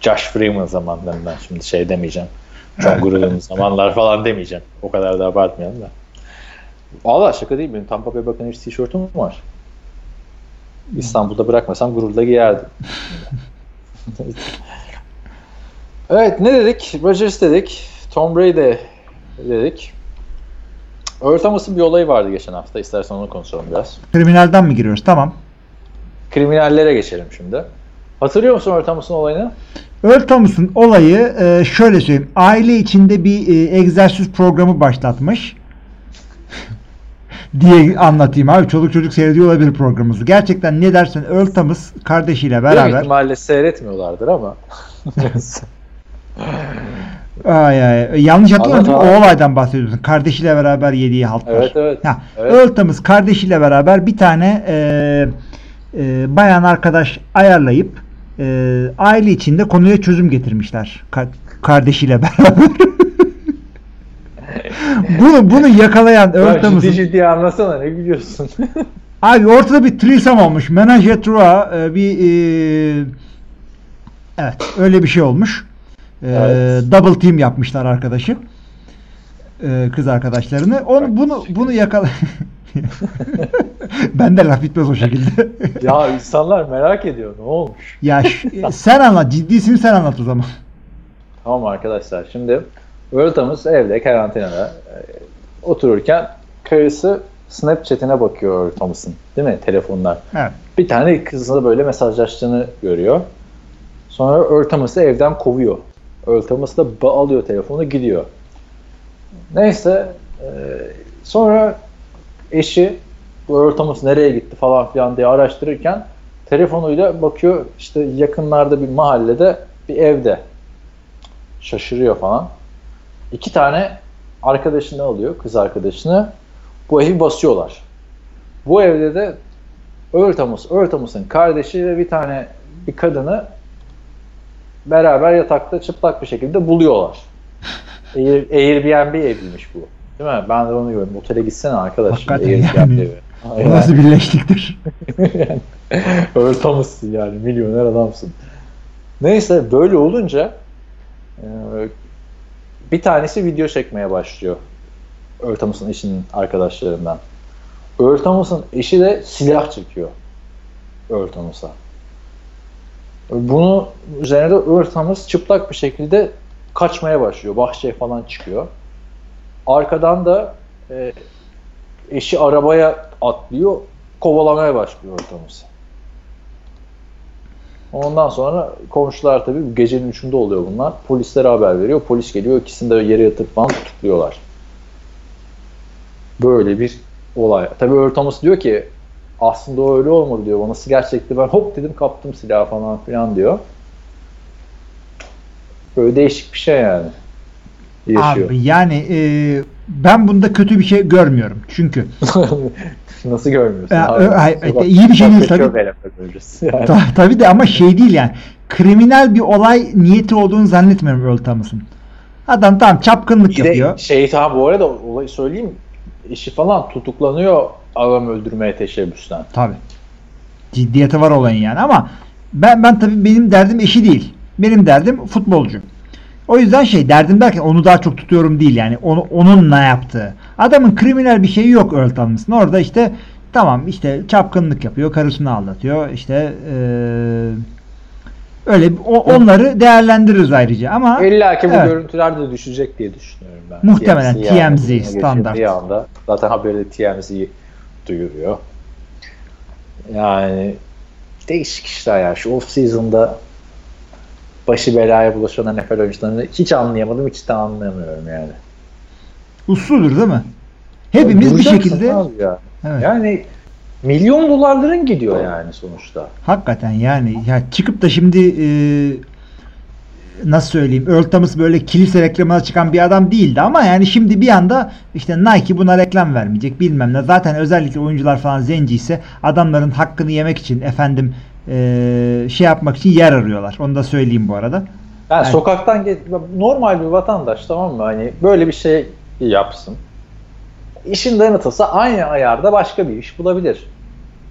Josh Freeman zamanlarından şimdi şey demeyeceğim. John Gruden zamanlar falan demeyeceğim. O kadar da abartmayalım da. Valla şaka değil benim Tampa Bay Buccaneers tişörtüm var. İstanbul'da bırakmasam gururla giyerdim. evet ne dedik? Rodgers dedik. Tom Brady dedik. Earl Thomas'ın bir olayı vardı geçen hafta. İstersen onu konuşalım biraz. Kriminalden mi giriyoruz? Tamam. Kriminallere geçelim şimdi. Hatırlıyor musun Earl Thomas'ın olayını? Thomas'ın olayı e, şöyle söyleyeyim. Aile içinde bir e, egzersiz programı başlatmış. diye anlatayım abi. Çoluk çocuk seyrediyor olabilir programımızı. Gerçekten ne dersen Thomas kardeşiyle Büyük beraber ihtimalle seyretmiyorlardır ama. Ay ay. Yanlış abi. o olaydan bahsediyorsun. Kardeşiyle beraber yediği haltlar. evet evet. Ha, Evet. Thomas kardeşiyle beraber bir tane e, e, bayan arkadaş ayarlayıp e, aile içinde konuya çözüm getirmişler. Ka- kardeşiyle beraber. bunu bunu yakalayan Ya ciddi ciddi anlasana ne gülüyorsun. Abi ortada bir threesome olmuş. Menage a trois e, bir e, evet öyle bir şey olmuş. E, Evet. Double team yapmışlar arkadaşı. E, kız arkadaşlarını. Onu bunu bunu yakala. ben de laf bitmez o şekilde. ya insanlar merak ediyor ne olmuş. ya ş- sen anlat. Ciddisini sen anlat o zaman. Tamam arkadaşlar şimdi Earl evde karantinada e, otururken karısı Snapchat'ine bakıyor Thomas'ın değil mi telefonlar. Evet. Bir tane kızla böyle mesajlaştığını görüyor. Sonra Earl Thomas'ı evden kovuyor. Earl da alıyor telefonu gidiyor. Neyse e, sonra eşi bu Earl Thomas nereye gitti falan filan diye araştırırken telefonuyla bakıyor işte yakınlarda bir mahallede bir evde. Şaşırıyor falan. İki tane arkadaşını alıyor, kız arkadaşını. Bu evi basıyorlar. Bu evde de Earl Thomas, Earl Thomas'ın kardeşi ve bir tane bir kadını beraber yatakta çıplak bir şekilde buluyorlar. Air, Airbnb eviymiş bu. Değil mi? Ben de onu gördüm. Otele gitsene arkadaş. Hakikaten yani. evi. Aynen. nasıl birleştiktir? yani, Thomas'sın yani. Milyoner adamsın. Neyse böyle olunca e, bir tanesi video çekmeye başlıyor. Thomas'ın eşinin arkadaşlarından. Thomas'ın eşi de silah çekiyor. Thomas'a. Bunu üzerine de Earl Thomas çıplak bir şekilde kaçmaya başlıyor. Bahçeye falan çıkıyor. Arkadan da e, eşi arabaya atlıyor. Kovalamaya başlıyor Earl Thomas'ı. Ondan sonra komşular tabii gecenin üçünde oluyor bunlar. Polislere haber veriyor. Polis geliyor. İkisini de yere yatırıp falan tutukluyorlar. Böyle bir olay. Tabii Earl Thomas diyor ki aslında o öyle olmadı diyor. O nasıl gerçekti ben hop dedim kaptım silahı falan filan diyor. Böyle değişik bir şey yani. Yaşıyor. Abi yani e, ben bunda kötü bir şey görmüyorum. Çünkü Nasıl görmüyorsun? Ya, abi? hayır, Sokak- iyi bir şey değil tabii. yani. Ta- tabii de ama şey değil yani. Kriminal bir olay niyeti olduğunu zannetmiyorum Earl Thomas'ın. Adam tam çapkınlık Bir de yapıyor. şey tamam bu arada olayı söyleyeyim. Eşi falan tutuklanıyor adam öldürmeye teşebbüsten. Tabii. Ciddiyeti var olayın yani ama ben ben tabii benim derdim eşi değil. Benim derdim futbolcu. O yüzden şey derdim derken onu daha çok tutuyorum değil yani onu onun ne yaptığı. Adamın kriminal bir şeyi yok Earl Thomas'ın. Orada işte tamam işte çapkınlık yapıyor, karısını aldatıyor. işte eee, öyle o- onları değerlendiririz ayrıca ama İlla ki bu Evet. görüntüler de düşecek diye düşünüyorum ben. Muhtemelen TMZ buna standart. geçirdiği anda zaten haberi de TMZ duyuruyor. Yani değişik işler ya. Şu off season'da başı belaya bulaşan NFL oyuncularını hiç anlayamadım, hiç de anlayamıyorum yani. usludur değil mi? Hepimiz bir şekilde ya. evet. Yani milyon dolarların gidiyor yani sonuçta. Hakikaten yani ya çıkıp da şimdi e, nasıl söyleyeyim Earl Thomas böyle kilise reklamına çıkan bir adam değildi ama yani şimdi bir anda işte Nike buna reklam vermeyecek bilmem ne. Zaten özellikle oyuncular falan zenci ise adamların hakkını yemek için efendim e, şey yapmak için yer arıyorlar. Onu da söyleyeyim bu arada. Yani Evet. sokaktan normal bir vatandaş tamam mı? Hani böyle bir şey yapsın. İşin tanıtılsa aynı ayarda başka bir iş bulabilir.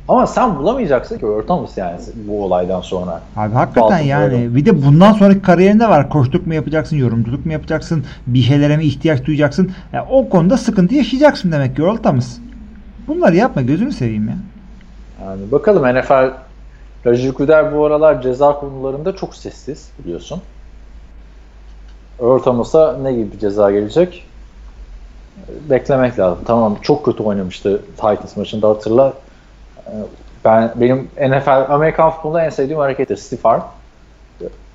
Ama sen bulamayacaksın ki Thomas yani bu olaydan sonra. Abi hakikaten Baltimore yani öyle. bir de bundan sonraki kariyerinde var. Koştuk mu yapacaksın, yorumculuk mu yapacaksın, bir şeylere mi ihtiyaç duyacaksın? Ya o konuda sıkıntı yaşayacaksın demek ki Thomas. Bunları yapma gözünü seveyim ya. Yani bakalım NFL Roger Goodell bu aralar ceza konularında çok sessiz biliyorsun. Thomas'a ne gibi bir ceza gelecek? Beklemek lazım. Tamam çok kötü oynamıştı Titans maçında hatırla. Ee, Ben benim NFL Amerikan futbolunda en sevdiğim harekettir stiff arm.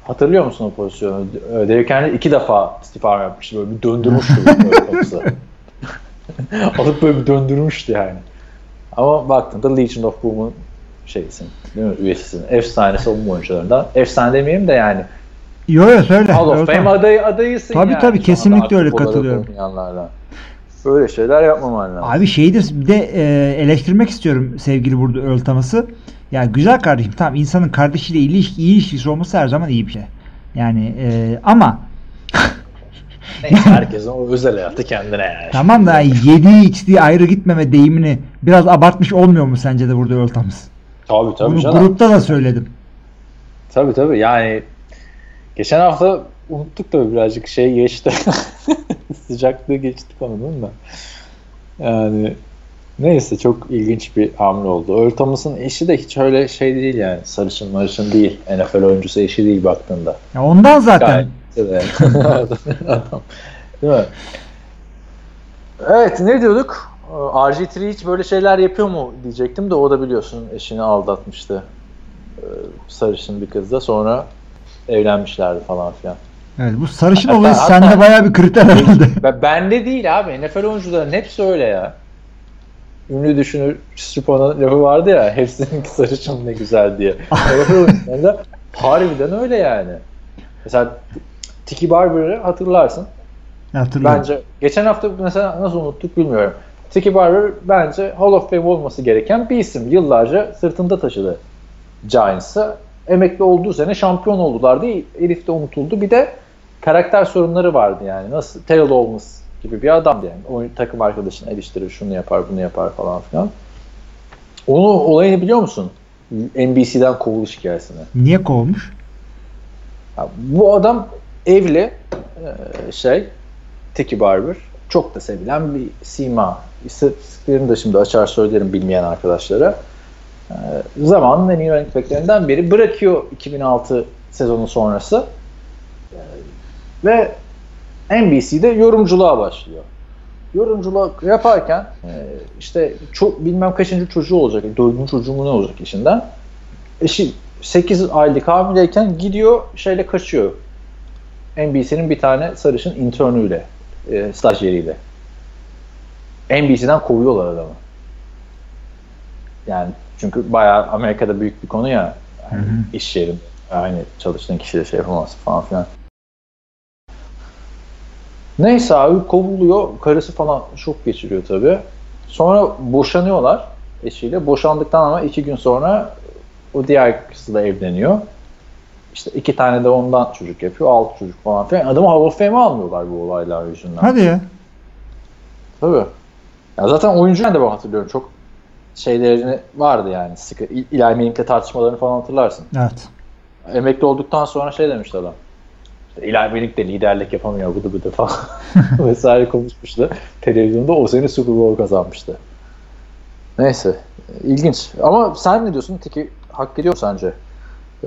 Hatırlıyor musun o pozisyonu? Derrick Henry iki defa stiff arm yapmıştı. Böyle bir döndürmüştü Thomas'ı. Alıp böyle bir döndürmüştü yani. Ama baktığında Legion of Boom'un şeysin, değil mi? Üyesisin. Efsane savunma oyuncularından. Efsane demeyeyim de yani. Yo yo söyle. Hall of Fame adayı, adayısın Tabii yani. tabii, anda kesinlikle öyle katılıyorum. Böyle şeyler yapmaman lazım. Abi şeyi de, bir de e, eleştirmek istiyorum sevgili burada Earl Thomas'ı. Ya güzel kardeşim tamam insanın kardeşiyle ilişki, iyi ilişkisi olması her zaman iyi bir şey. Yani e, ama Neyse herkesin o özel hayatı kendine yani. tamam da yediği içtiği ayrı gitmeme deyimini biraz abartmış olmuyor mu sence de burada Earl Thomas? Tabii tabii Bunu canım. grupta da söyledim. Tabii tabii yani geçen hafta unuttuk da birazcık şey geçti. Sıcaklığı geçtik onun da. Yani neyse çok ilginç bir hamle oldu. Earl Thomas'ın eşi de hiç öyle şey değil yani. Sarışın marışın değil. NFL oyuncusu eşi değil baktığında. Ya ondan zaten Gayet. Adam. Değil mi? Evet ne diyorduk? Ee, RG3 hiç böyle şeyler yapıyor mu diyecektim de o da biliyorsun eşini aldatmıştı. Ee, Sarışın bir kızla sonra evlenmişlerdi falan filan. Evet, bu sarışın Hatta- olayı hatta- sende bayağı bir kriter herhalde. Ben, bende değil abi. NFL oyuncuların hepsi öyle ya. Ünlü düşünür Stripona lafı vardı ya. Hepsinin sarışın ne güzel diye. NFL oyuncularında harbiden öyle yani. Mesela Tiki Barber'ı hatırlarsın. Hatırlıyorum. Bence geçen hafta mesela nasıl unuttuk bilmiyorum. Tiki Barber bence Hall of Fame olması gereken bir isim. Yıllarca sırtında taşıdı Giants'ı. Emekli olduğu sene şampiyon oldular diye herif de unutuldu. Bir de karakter sorunları vardı yani. Nasıl Terrell Owens gibi bir adamdı yani. Oyun, takım arkadaşını eleştirir, şunu yapar, bunu yapar falan filan. Onu olayını biliyor musun? NBC'den kovuluş hikayesini. Niye kovmuş? Ya bu adam evli e, şey Tiki Barber. Çok da sevilen bir sima. İstatistiklerini de şimdi açar söylerim bilmeyen arkadaşlara. E, zamanın en iyi running backlerinden biri. Bırakıyor 2006 sezonu sonrası. Ve NBC'de yorumculuğa başlıyor. Yorumculuk yaparken e, işte çok bilmem kaçıncı çocuğu olacak. Dördüncü çocuğu mu ne olacak işinden. Eşi 8 aylık hamileyken gidiyor şeyle kaçıyor. NBC'nin bir tane sarışın internüyle, e, stajyeriyle. NBC'den kovuyorlar adamı. Yani çünkü bayağı Amerika'da büyük bir konu ya. Yani iş yerin aynı çalıştığın kişiyle şey yapamazsın falan filan. Neyse abi kovuluyor. Karısı falan şok geçiriyor tabii. Sonra boşanıyorlar eşiyle. Boşandıktan ama iki gün sonra o diğer kızla evleniyor. İşte iki tane de ondan çocuk yapıyor. Altı çocuk falan filan. Adamı Hall of Fame'e almıyorlar bu olaylar yüzünden. Hadi ya. Tabii. Ya zaten oyuncu ben de ben hatırlıyorum. Çok şeylerini vardı yani. Sıkı. İ- Eli Manning'le tartışmalarını falan hatırlarsın. Evet. Emekli olduktan sonra şey demişti adam. İşte Manning de liderlik yapamıyor bıdı bıdı falan vesaire konuşmuştu. Televizyonda o sene Super Bowl kazanmıştı. Neyse. ilginç. Ama sen ne diyorsun? Tiki hak ediyor sence? Ee,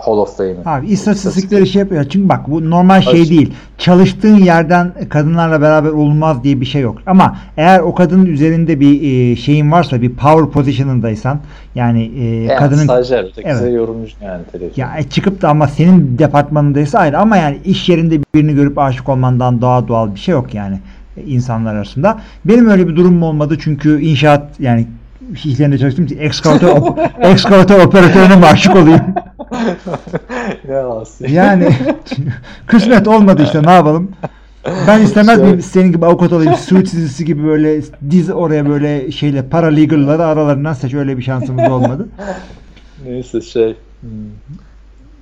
Hall of Fame'i. Abi istatistikleri şey yapıyor. Çünkü bak bu normal şey Açık. değil. Çalıştığın yerden kadınlarla beraber olmaz diye bir şey yok. Ama eğer o kadının üzerinde bir e, şeyin varsa bir power position'ındaysan yani e, Yani kadının stajyer, Evet. yorumcu yani televizyon. ya e, çıkıp da ama senin departmanındaysa ayrı ama yani iş yerinde birini görüp aşık olmandan daha doğal bir şey yok yani e, insanlar arasında. Benim öyle bir durumum olmadı çünkü inşaat yani işlerinde çalıştım için ekskavatör, ekskavatör operatörüne aşık olayım? Yani kısmet olmadı işte ne yapalım. Ben istemez miyim senin gibi avukat olayım. Suits dizisi gibi böyle diz oraya böyle şeyle paralegal'ları aralarından seç öyle bir şansımız olmadı. Neyse şey. hmm,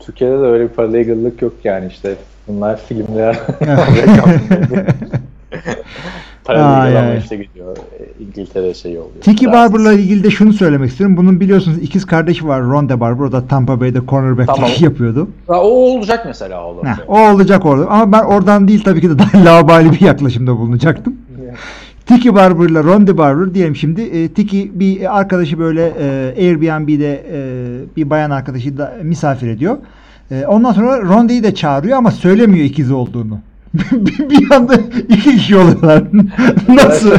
Türkiye'de de öyle bir paralegallık yok yani işte. Bunlar filmler. ama ay. işte gidiyor. e, İngiltere şeyi oluyor. Tiki. Barber'la ilgili de şunu söylemek istiyorum. Bunun biliyorsunuz ikiz kardeşi var. Ronda Barber. O da Tampa Bay'de cornerback'lik Tamam. yapıyordu. Ha, o olacak mesela oğlum. Heh, o olacak orada. Ama ben oradan değil tabii ki de daha labali bir yaklaşımda bulunacaktım. Tiki Barber'la Ronda Barber diyelim şimdi. E, Tiki bir arkadaşı böyle e, Airbnb'de e, bir bayan arkadaşı da misafir ediyor. E, ondan sonra Ronda'yı da çağırıyor ama söylemiyor ikiz olduğunu. Bir, bir anda iki kişi oluyorlar. Nasıl?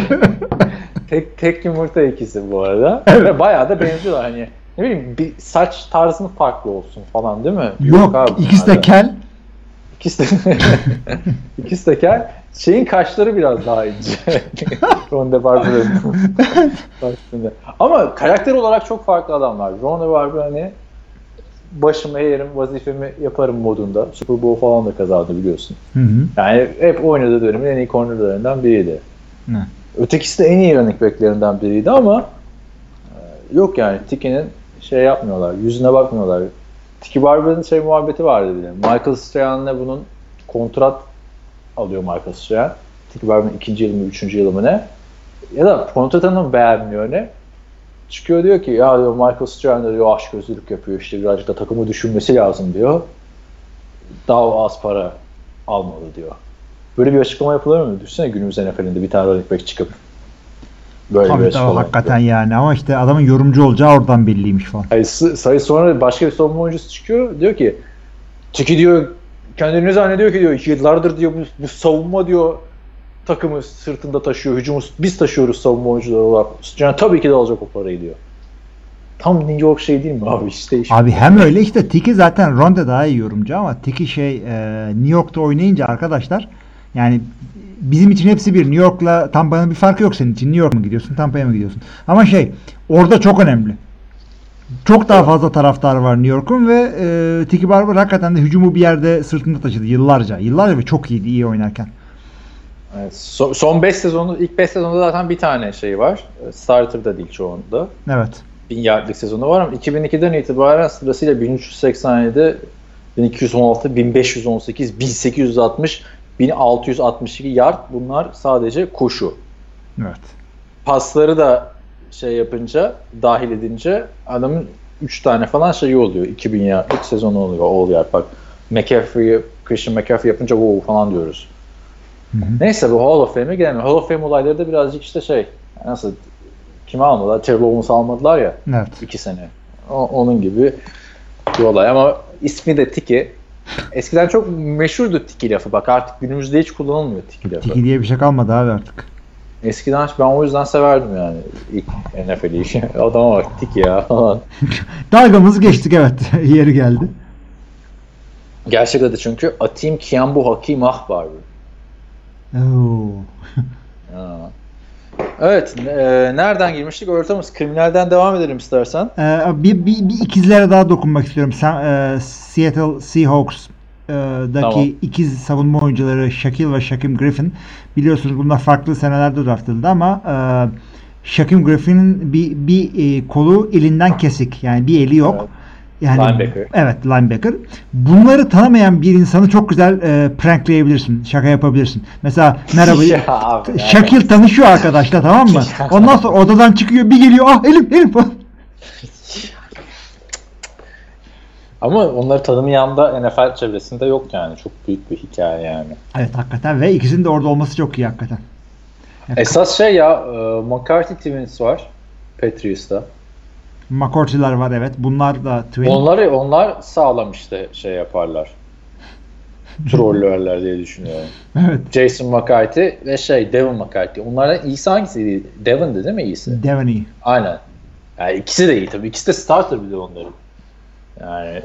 tek tek yumurta ikisi bu arada. Ve bayağı da benziyorlar hani. Ne bileyim bir saç tarzının farklı olsun falan değil mi? Yok, abi ikisi de kel. İkisi de, ikisi de kel. Şeyin kaşları biraz daha ince. Ron başında. Ama karakter olarak çok farklı adamlar. Ron Barber hani başımı eğerim, vazifemi yaparım modunda. Super Bowl falan da kazandı biliyorsun. Hı hı. Yani hep oynadığı dönemin en iyi cornerlarından biriydi. Ne? Ötekisi de en iyi running backlerinden biriydi ama e, yok yani Tiki'nin şey yapmıyorlar, yüzüne bakmıyorlar. Tiki Barber'ın şey muhabbeti vardı bile. Michael Strahan'la bunun kontrat alıyor Michael Strahan. Tiki Barber'ın ikinci yılı mı, üçüncü yılı mı ne? Ya da kontratını beğenmiyor ne? Çıkıyor diyor ki ya diyor Michael Strahan diyor aşk gözlülük yapıyor işte birazcık da takımı düşünmesi lazım diyor. Daha az para almalı diyor. Böyle bir açıklama yapılır mı? Düşünsene günümüz NFL'inde bir tane running back çıkıp böyle bir Tabii tabii açıklama hakikaten yapıyor. yani ama işte adamın yorumcu olacağı oradan belliymiş falan. S- sayı sonra başka bir savunma oyuncusu çıkıyor. Diyor ki Tiki diyor kendini zannediyor ki diyor yıllardır diyor bu, bu savunma diyor takımı sırtında taşıyor. Hücumu biz taşıyoruz savunma oyuncuları olarak. Yani tabii ki de alacak o parayı diyor. Tam New York şey değil mi abi işte işte. Abi hem öyle işte Tiki zaten Ronda daha iyi yorumcu ama Tiki şey e, New York'ta oynayınca arkadaşlar yani bizim için hepsi bir. New York'la Tampa'nın bir farkı yok senin için. New York mu gidiyorsun, Tampa'ya mı gidiyorsun? Ama şey orada çok önemli. Çok daha fazla taraftar var New York'un ve e, Tiki Barber hakikaten de hücumu bir yerde sırtında taşıdı yıllarca. Yıllarca ve çok iyiydi iyi oynarken. Evet, so- son 5 sezonu ilk 5 sezonda zaten bir tane şey var. Starter da değil çoğunda. Evet. 1000 yardlık sezonu var ama 2002'den itibaren sırasıyla 1387, 1216, 1518, 1860, 1662 yard bunlar sadece koşu. Evet. Pasları da şey yapınca, dahil edince adamın 3 tane falan şeyi oluyor. 2000 yardlık sezonu oluyor all yard. Bak McCaffrey'i, Christian McCaffrey yapınca wow falan diyoruz. Hı hı. Neyse bu Hall of Fame'e gelelim. Hall of Fame olayları da birazcık işte şey, nasıl kimi almadılar? Terrell Owens'ı almadılar ya Evet. iki sene. O- onun gibi bir olay ama ismi de Tiki. Eskiden çok meşhurdu Tiki lafı. Bak artık günümüzde hiç kullanılmıyor Tiki lafı. Tiki diye bir şey kalmadı abi artık. Eskiden ben o yüzden severdim yani ilk NFL'i. Adama bak Tiki ya falan. Dalgamızı geçtik evet. Yeri geldi. Gerçek adı çünkü Atim Kiambu Hakim Ahbar. Oo. Evet, e, nereden girmiştik? Ortamız. Kriminalden devam edelim istersen. Ee, bir, bir, bir ikizlere daha dokunmak istiyorum. Sen, e, Seattle Seahawks e, daki Tamam. ikiz savunma oyuncuları Shaquille ve Shaquem Griffin biliyorsunuz bunlar farklı senelerde draft edildi ama e, Shaquem Griffin'in bir, bir e, kolu elinden kesik. Yani bir eli yok. Evet. Yani, Linebacker. Evet linebacker. Bunları tanımayan bir insanı çok güzel e, prankleyebilirsin. Şaka yapabilirsin. Mesela merhaba Ya abi, yani. Şakil tanışıyor arkadaşla tamam mı? Ondan sonra odadan çıkıyor bir geliyor ah elim elim falan. Ama onları tanımayan da NFL çevresinde yok yani. Çok büyük bir hikaye yani. Evet hakikaten ve ikisinin de orada olması çok iyi hakikaten. Yani Esas şey ya e, McCarthy Twins var. Patriots'ta. McCourty'ler var evet. Bunlar da twin. Onları onlar sağlam işte şey yaparlar. Trollerler diye düşünüyorum. Evet. Jason McCarthy ve şey Devin McCarthy. Onlardan iyisi hangisiydi? Devin'di değil mi iyisi? Devaney. Aynen. Yani ikisi de iyi tabii. İkisi de starter bir de onların. Yani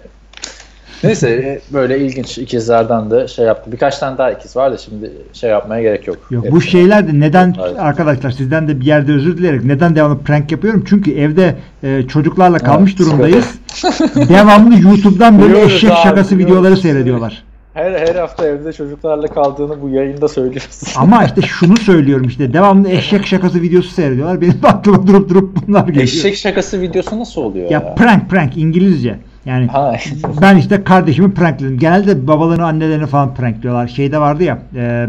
neyse e, böyle ilginç ikizlerden de şey yaptı. Birkaç tane daha ikiz var da şimdi şey yapmaya gerek yok. Yok bu Hepsini- şeyler de neden Evet. arkadaşlar sizden de bir yerde özür dileyerek neden devamlı prank yapıyorum? Çünkü evde e, çocuklarla kalmış Evet, durumdayız. devamlı YouTube'dan böyle Biliyoruz eşek abi, şakası biliyoruz. videoları seyrediyorlar. Her, her hafta evde çocuklarla kaldığını bu yayında söylüyorsun. Ama işte şunu söylüyorum işte devamlı eşek şakası videosu seyrediyorlar. Benim aklıma durup durup bunlar geliyor. Eşek şakası videosu nasıl oluyor ya? Ya prank prank İngilizce. Yani Ha. ben işte kardeşimi prankledim. Genelde babalarını annelerini falan prankliyorlar. Şeyde vardı ya e,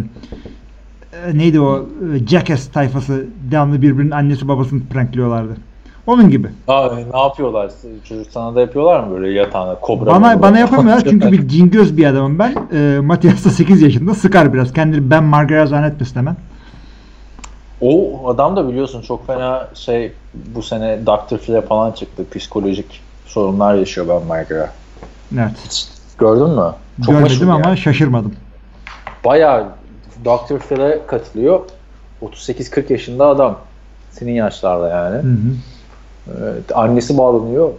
e, neydi o e, Jackass tayfası devamlı birbirinin annesi babasını prankliyorlardı. Onun gibi. Aa, ne yapıyorlar? Çocuk sana da yapıyorlar mı böyle yatağına kobra? Bana mobra? bana yapamıyorlar çünkü bir cingöz bir adamım ben. E, Matias da 8 yaşında sıkar biraz. Kendini ben Margaret zannetmesin hemen. O adam da biliyorsun çok fena şey bu sene Dr. Phil'e falan çıktı. Psikolojik sorunlar yaşıyor ben Margaret. Evet. Gördün mü? Çok Görmedim ama yani. şaşırmadım. Bayağı Dr. Phil'e katılıyor. 38-40 yaşında adam. Senin yaşlarda yani. Hı hı. Evet, annesi bağlanıyor.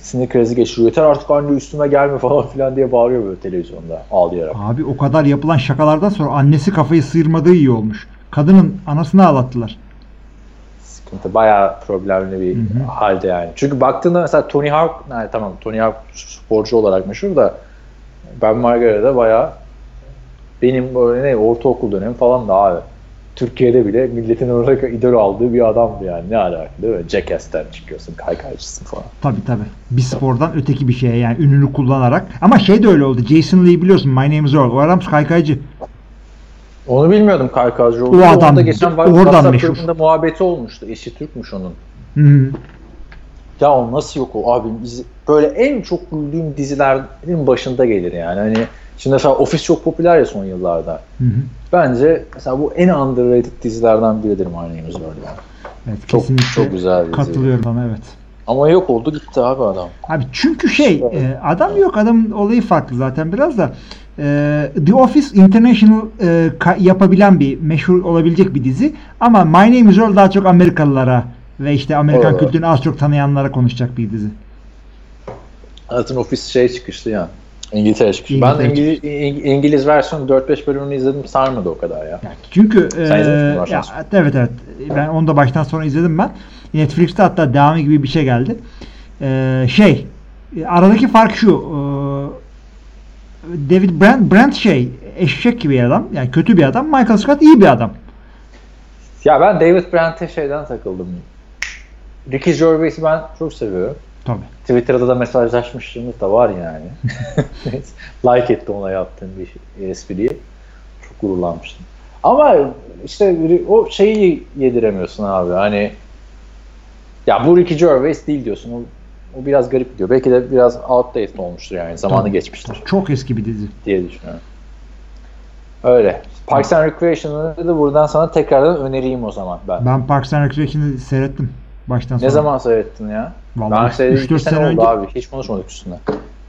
sinir krizi geçiriyor. Yeter artık anne üstüme gelme falan filan diye bağırıyor böyle televizyonda ağlayarak. Abi o kadar yapılan şakalardan sonra annesi kafayı sıyırmadığı iyi olmuş. Kadının anasını ağlattılar. Sıkıntı bayağı problemli bir Hı hı. halde yani. Çünkü baktığında mesela Tony Hawk, yani tamam Tony Hawk sporcu olarak meşhur da Ben Margara'da bayağı benim böyle ne ortaokul dönemi falan da abi. Türkiye'de bile milletin olarak idol aldığı bir adamdı yani. Ne alaka değil mi? Jackass'ten çıkıyorsun, kaykaycısın falan. Tabi tabi. Bir spordan öteki bir şeye yani ününü kullanarak. Ama şey de öyle oldu. Jason Lee biliyorsun My Name is Earl. O adam kaykaycı. Onu bilmiyordum kaykaycı O olduğunu. adam Onda geçen oradan WhatsApp meşhur. muhabbeti olmuştu. Eşi Türkmüş onun. Hı hı. Ya o nasıl yok o abi? Biz- Böyle en çok güldüğüm dizilerin başında gelir yani. Hani şimdi mesela Office çok popüler ya son yıllarda. Hı hı. Bence mesela bu en underrated dizilerden biridir is Earl yani. Evet Çok, çok güzel dizi. katılıyorum sana evet. Ama yok oldu gitti abi adam. Abi çünkü şey e, adam yok adamın olayı farklı zaten biraz da e, The Office International e, yapabilen bir meşhur olabilecek bir dizi ama My Name is Earl daha çok Amerikalılara ve işte Amerikan Evet. kültürünü az çok tanıyanlara konuşacak bir dizi. Zaten Office şey çıkıştı ya. İngiltere çıkışı. İngiltere ben İngiliz, İng- İngiliz versiyonu 4-5 bölümünü izledim sarmadı o kadar ya. Yani çünkü e, Sen ya, evet evet ben onu da baştan sona izledim ben. Netflix'te hatta devamı gibi bir şey geldi. E, şey aradaki fark şu e, David Brent, Brent şey eşek gibi bir adam yani kötü bir adam Michael Scott iyi bir adam. Ya ben David Brent'e şeyden takıldım. Ricky Gervais'i ben çok seviyorum. Tabii. Twitter'da da mesajlaşmışlığımız da var yani. like etti ona yaptığım bir espriyi. Çok gururlanmıştım. Ama işte o şeyi yediremiyorsun abi. Hani ya bu Ricky Gervais değil diyorsun. O, o biraz garip gidiyor. Belki de biraz outdated olmuştur yani. Zamanı Tabii. geçmiştir Çok eski bir dizi. diye düşünüyorum. Öyle. Parks and Recreation'ı da buradan sana tekrardan önereyim o zaman ben. Ben Parks and Recreation'ı seyrettim baştan sona. Ne zaman seyrettin ya? Vallahi ben seyrettim. 3-4 2 sene sene oldu önce abi. Hiç konuşmadık üstüne.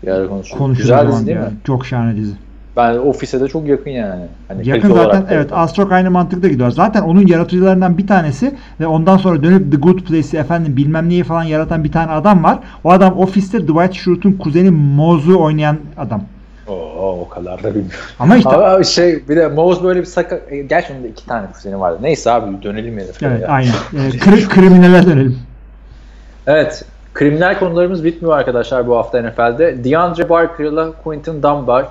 Bir ara konuşuruz. Güzel dizi değil yani. mi? Çok şahane dizi. Ben ofise de çok yakın yani. Hani Yakın zaten da evet az çok aynı mantıkta gidiyor. Zaten onun yaratıcılarından bir tanesi ve ondan sonra dönüp The Good Place'i efendim bilmem neyi falan yaratan bir tane adam var. O adam ofiste Dwight Schrute'un kuzeni Moz'u oynayan adam. Oo, o kadar da bilmiyorum. Ama işte Ama şey bir de Moz böyle bir saka... e, Gerçi onun da iki tane kuzeni vardı. Neyse abi dönelim evet ya. aynen. Ee, kri- kriminale dönelim. Evet. Kriminal konularımız bitmiyor arkadaşlar bu hafta NFL'de. DeAndre Barker ile Quinton Dunbar.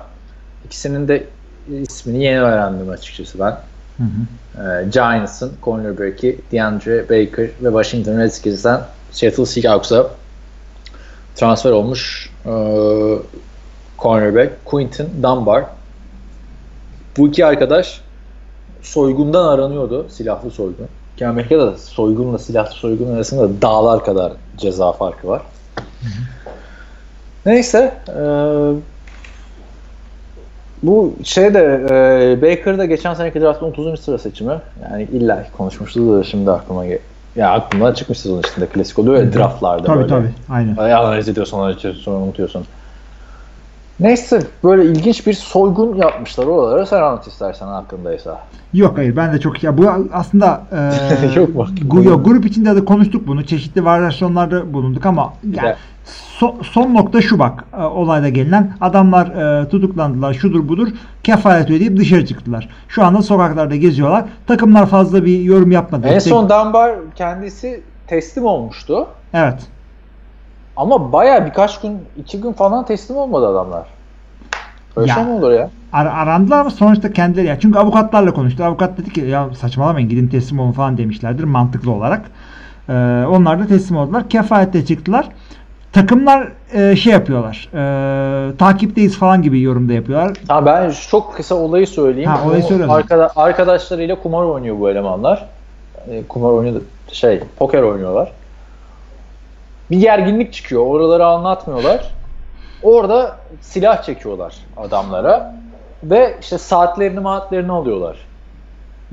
İkisinin de ismini yeni öğrendim açıkçası ben. Hı hı. Ee, Giants'ın cornerback'i DeAndre Baker ve Washington Redskins'ten Seattle Seahawks'a transfer olmuş ee, cornerback Quinton Dunbar. Bu iki arkadaş soygundan aranıyordu. Silahlı soygun. Ki Amerika'da soygunla silahlı soygun arasında da dağlar kadar ceza farkı var. Neyse ee, bu şey de e, Baker'da geçen seneki draftın 30. sıra seçimi. Yani illa konuşmuştuk da şimdi aklıma. Ya aklımdan çıkmış sezon içinde klasik oluyor ya draftlarda Tabii böyle. tabii. Aynen. Ay, Analiz ediyorsun, analiz ediyorsun, sonra unutuyorsun. Neyse böyle ilginç bir soygun yapmışlar oralara. Sen anlat istersen hakkındaysa. Yok hayır ben de çok ya bu aslında e, Yok gu- yok, grup içinde de konuştuk bunu. Çeşitli varyasyonlarda bulunduk ama yani so- son nokta şu bak e, olayda gelinen adamlar e, tutuklandılar şudur budur kefalet ödeyip dışarı çıktılar. Şu anda sokaklarda geziyorlar. Takımlar fazla bir yorum yapmadı. En son Dunbar kendisi teslim olmuştu. evet. Ama baya birkaç gün, iki gün falan teslim olmadı adamlar. Öyle Ya. şey mi olur ya? Ar- arandılar ama sonuçta kendileri ya çünkü avukatlarla konuştu. Avukat dedi ki ya saçmalamayın gidin teslim olun falan demişlerdir mantıklı olarak. Ee, onlar da teslim oldular. Kefalette çıktılar. Takımlar e, şey yapıyorlar. E, takipteyiz falan gibi yorumda yapıyorlar. Ha ben çok kısa olayı söyleyeyim. Ha, olayı söyle. arkada- arkadaşlarıyla kumar oynuyor bu elemanlar. E, kumar oynuyor şey poker oynuyorlar. Bir gerginlik çıkıyor. Oraları anlatmıyorlar. Orada silah çekiyorlar adamlara ve işte saatlerini maatlerini alıyorlar.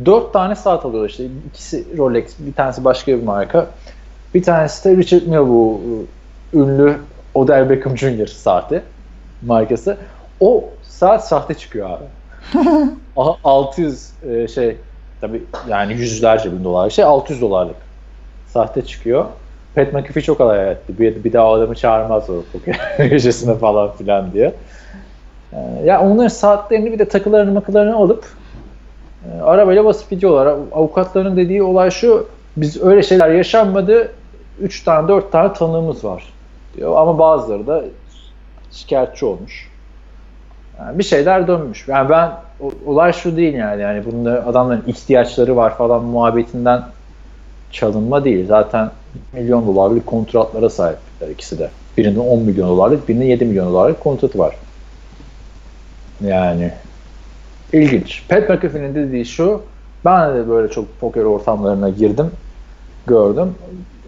Dört tane saat alıyorlar işte. İkisi Rolex, bir tanesi başka bir marka. Bir tanesi de Richard Mille bu ünlü Odell Beckham Jr. saati markası. O saat sahte çıkıyor abi. Aha, 600 e, şey tabi yani yüzlerce bin dolar şey 600 dolarlık sahte çıkıyor. Pat McAfee çok alay etti. Bir, bir daha adamı çağırmaz o gecesine falan filan diye. Ee, ya onların saatlerini bir de takılarını makılarını alıp e, arabayla basıp gidiyorlar. Avukatların dediği olay şu biz öyle şeyler yaşanmadı 3 tane 4 tane tanığımız var diyor. Ama bazıları da şikayetçi olmuş. Yani bir şeyler dönmüş. Yani ben olay şu değil yani. Yani bunda adamların ihtiyaçları var falan muhabbetinden çalınma değil. Zaten milyon dolarlık kontratlara sahipler ikisi de. Birinin 10 milyon dolarlık, birinin 7 milyon dolarlık kontratı var. Yani ilginç. Pat McAfee'nin dediği şu, ben de böyle çok poker ortamlarına girdim, gördüm.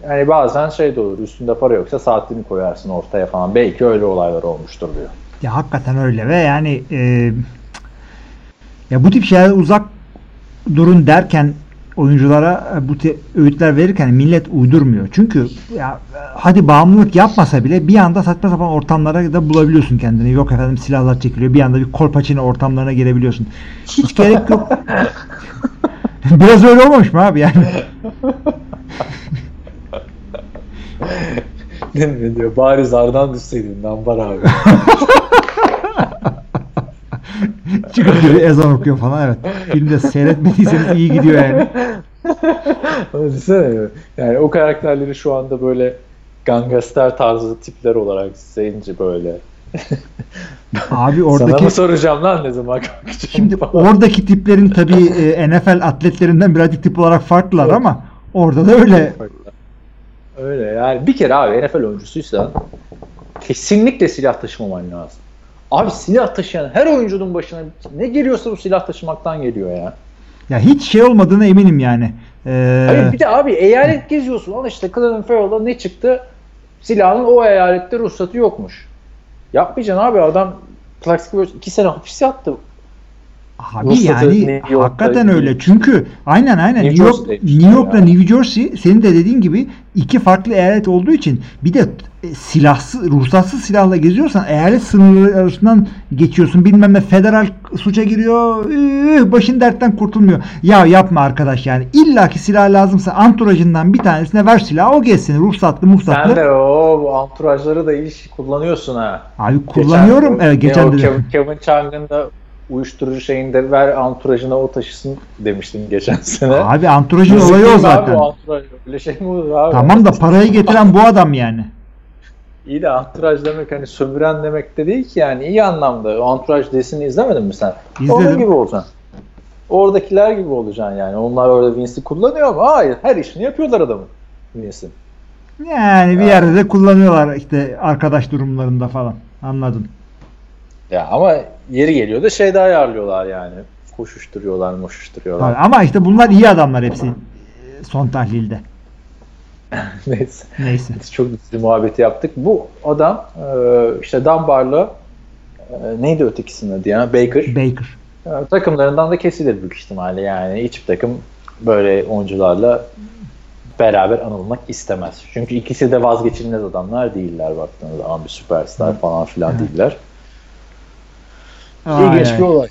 Yani bazen şey de olur, üstünde para yoksa saatini koyarsın ortaya falan. Belki öyle olaylar olmuştur diyor. Ya hakikaten öyle ve yani e, ya bu tip şeyler uzak durun derken oyunculara e, bu tip öğütler verirken millet uydurmuyor. Çünkü ya e, hadi bağımlılık yapmasa bile bir anda saçma sapan ortamlara da bulabiliyorsun kendini. Yok efendim silahlar çekiliyor. Bir anda bir kolpaçino ortamlarına girebiliyorsun. Hiç gerek yok. Biraz öyle olmamış mı abi yani? ne, ne diyor? Bari zardan düşseydin Nambar abi. Çıkıp diyor ezan okuyor falan evet. Filmde seyretmediyseniz iyi gidiyor yani. Düşünsene yani o karakterleri şu anda böyle gangster tarzı tipler olarak zenci böyle. Abi Sana oradaki mı soracağım lan ne zaman kalkacağım Şimdi falan. oradaki tiplerin tabii e, NFL atletlerinden birazcık tip olarak farklılar Evet. ama orada da öyle. Öyle yani bir kere abi NFL oyuncusuysan kesinlikle silah taşımaman lazım. Abi silah taşıyan her oyuncunun başına ne geliyorsa bu silah taşımaktan geliyor ya. Ya hiç şey olmadığına eminim yani. Ee, Hayır bir de abi eyalet geziyorsun. Al işte Cleveland Farrell'da ne çıktı? Silahın o eyalette ruhsatı yokmuş. Yapmayacaksın abi adam böyle iki sene hapis yattı. Abi Ruhsatı yani New York'ta hakikaten öyle. Çünkü aynen aynen New New, York, New York'la ya. New Jersey senin de dediğin gibi iki farklı eyalet olduğu için bir de e, silahsız, ruhsatsız silahla geziyorsan eyalet sınırları arasından geçiyorsun. Bilmem ne federal suça giriyor. başın dertten kurtulmuyor. Ya yapma arkadaş yani. İlla ki silah lazımsa anturajından bir tanesine ver silahı o gezsin. Ruhsatlı muhsatlı. Sen de o anturajları da iyi kullanıyorsun ha. Abi kullanıyorum. Geçen, evet geçen o de. Kevin, Kevin Chang'ın da uyuşturucu şeyinde ver anturajına o taşısın demiştin geçen sene. Abi anturajın olayı o zaten. Abi, anturaj öyle şey mi olur abi? Tamam da parayı getiren bu adam yani. İyi de anturaj demek hani sömüren demek de değil ki yani iyi anlamda. Anturaj dizisini izlemedin mi sen? İzledim. Onun gibi olacaksın. Oradakiler gibi olacaksın yani. Onlar orada Vince'i kullanıyor ama hayır her işini yapıyorlar adamın. Vince'in. Yani bir yerde de kullanıyorlar işte arkadaş durumlarında falan. Anladın. Ya ama yeri geliyor da şeyde ayarlıyorlar yani. Koşuşturuyorlar, moşuşturuyorlar. Ama işte bunlar iyi adamlar hepsi e, son tahlilde. Neyse. Neyse. Biz çok dizi muhabbeti yaptık. Bu adam e, işte Dunbar'la e, neydi ötekisinin adı ya? Baker. Baker. Takımlarından da kesilir büyük ihtimalle yani. Hiçbir takım böyle oyuncularla beraber anılmak istemez. Çünkü ikisi de vazgeçilmez adamlar değiller baktığınız zaman bir süperstar falan filan değiller. İlginç bir ay. olay.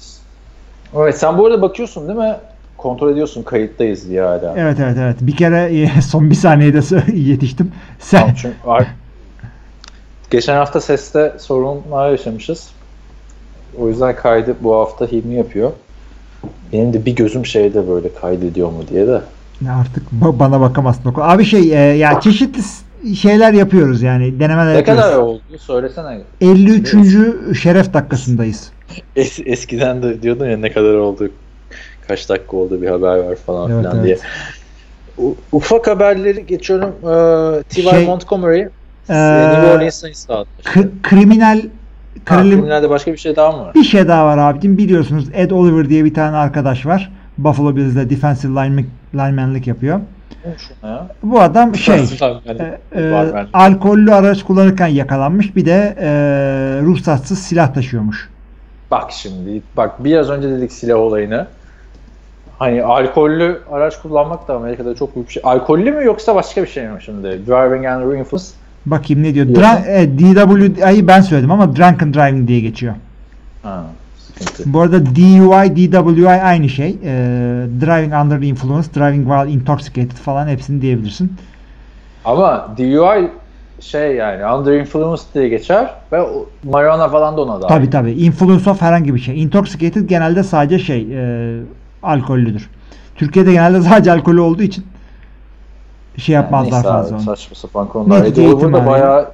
Evet sen bu arada bakıyorsun değil mi? Kontrol ediyorsun kayıttayız diye hala. Evet evet evet. Bir kere e, son bir saniyede yetiştim. Sen Tamam, çünkü Geçen hafta seste sorunlar yaşamışız. O yüzden kaydı bu hafta Hilmi yapıyor. Benim de bir gözüm şeyde böyle kaydediyor mu diye de. artık ba- bana bakamazsın. o kadar. Abi şey e, ya çeşitli şeyler yapıyoruz yani denemeler Ne yapıyoruz. kadar oldu? Söylesene. 53. şeref dakikasındayız. Es- eskiden de diyordun ya ne kadar oldu, kaç dakika oldu bir haber var falan Evet, filan evet. diye. U- ufak haberleri geçiyorum. Ee, T.Y. Şey, Montgomery Ee, New Orleans'a. K- kriminal Kriminalde başka bir şey daha mı var? Bir şey daha var abicim. Biliyorsunuz Ed Oliver diye bir tane arkadaş var. Buffalo Bills'de defensive lineman, linemanlık yapıyor. Bu adam şey e, e, alkollü araç kullanırken yakalanmış. Bir de e, ruhsatsız silah taşıyormuş. Bak şimdi bak biraz önce dedik silah olayını. Hani alkollü araç kullanmak da Amerika'da çok büyük bir şey. Alkollü mü yoksa başka bir şey mi şimdi? Driving under influence. Bakayım ne diyor. Dra- e, DWI'yi ben söyledim ama drunken driving diye geçiyor. Ha, sıkıntı. Bu arada DUI, DWI aynı şey. E, driving under influence, driving while intoxicated falan hepsini diyebilirsin. Ama DUI şey yani under influence diye geçer ve marijuana falan da ona dahil. Tabi tabi. Influence of herhangi bir şey. Intoxicated genelde sadece şey e, alkollüdür. Türkiye'de genelde sadece alkolü olduğu için şey yapmazlar abi, fazla onu. Saçma sapan konular. Netice Eddie Hoover da bayağı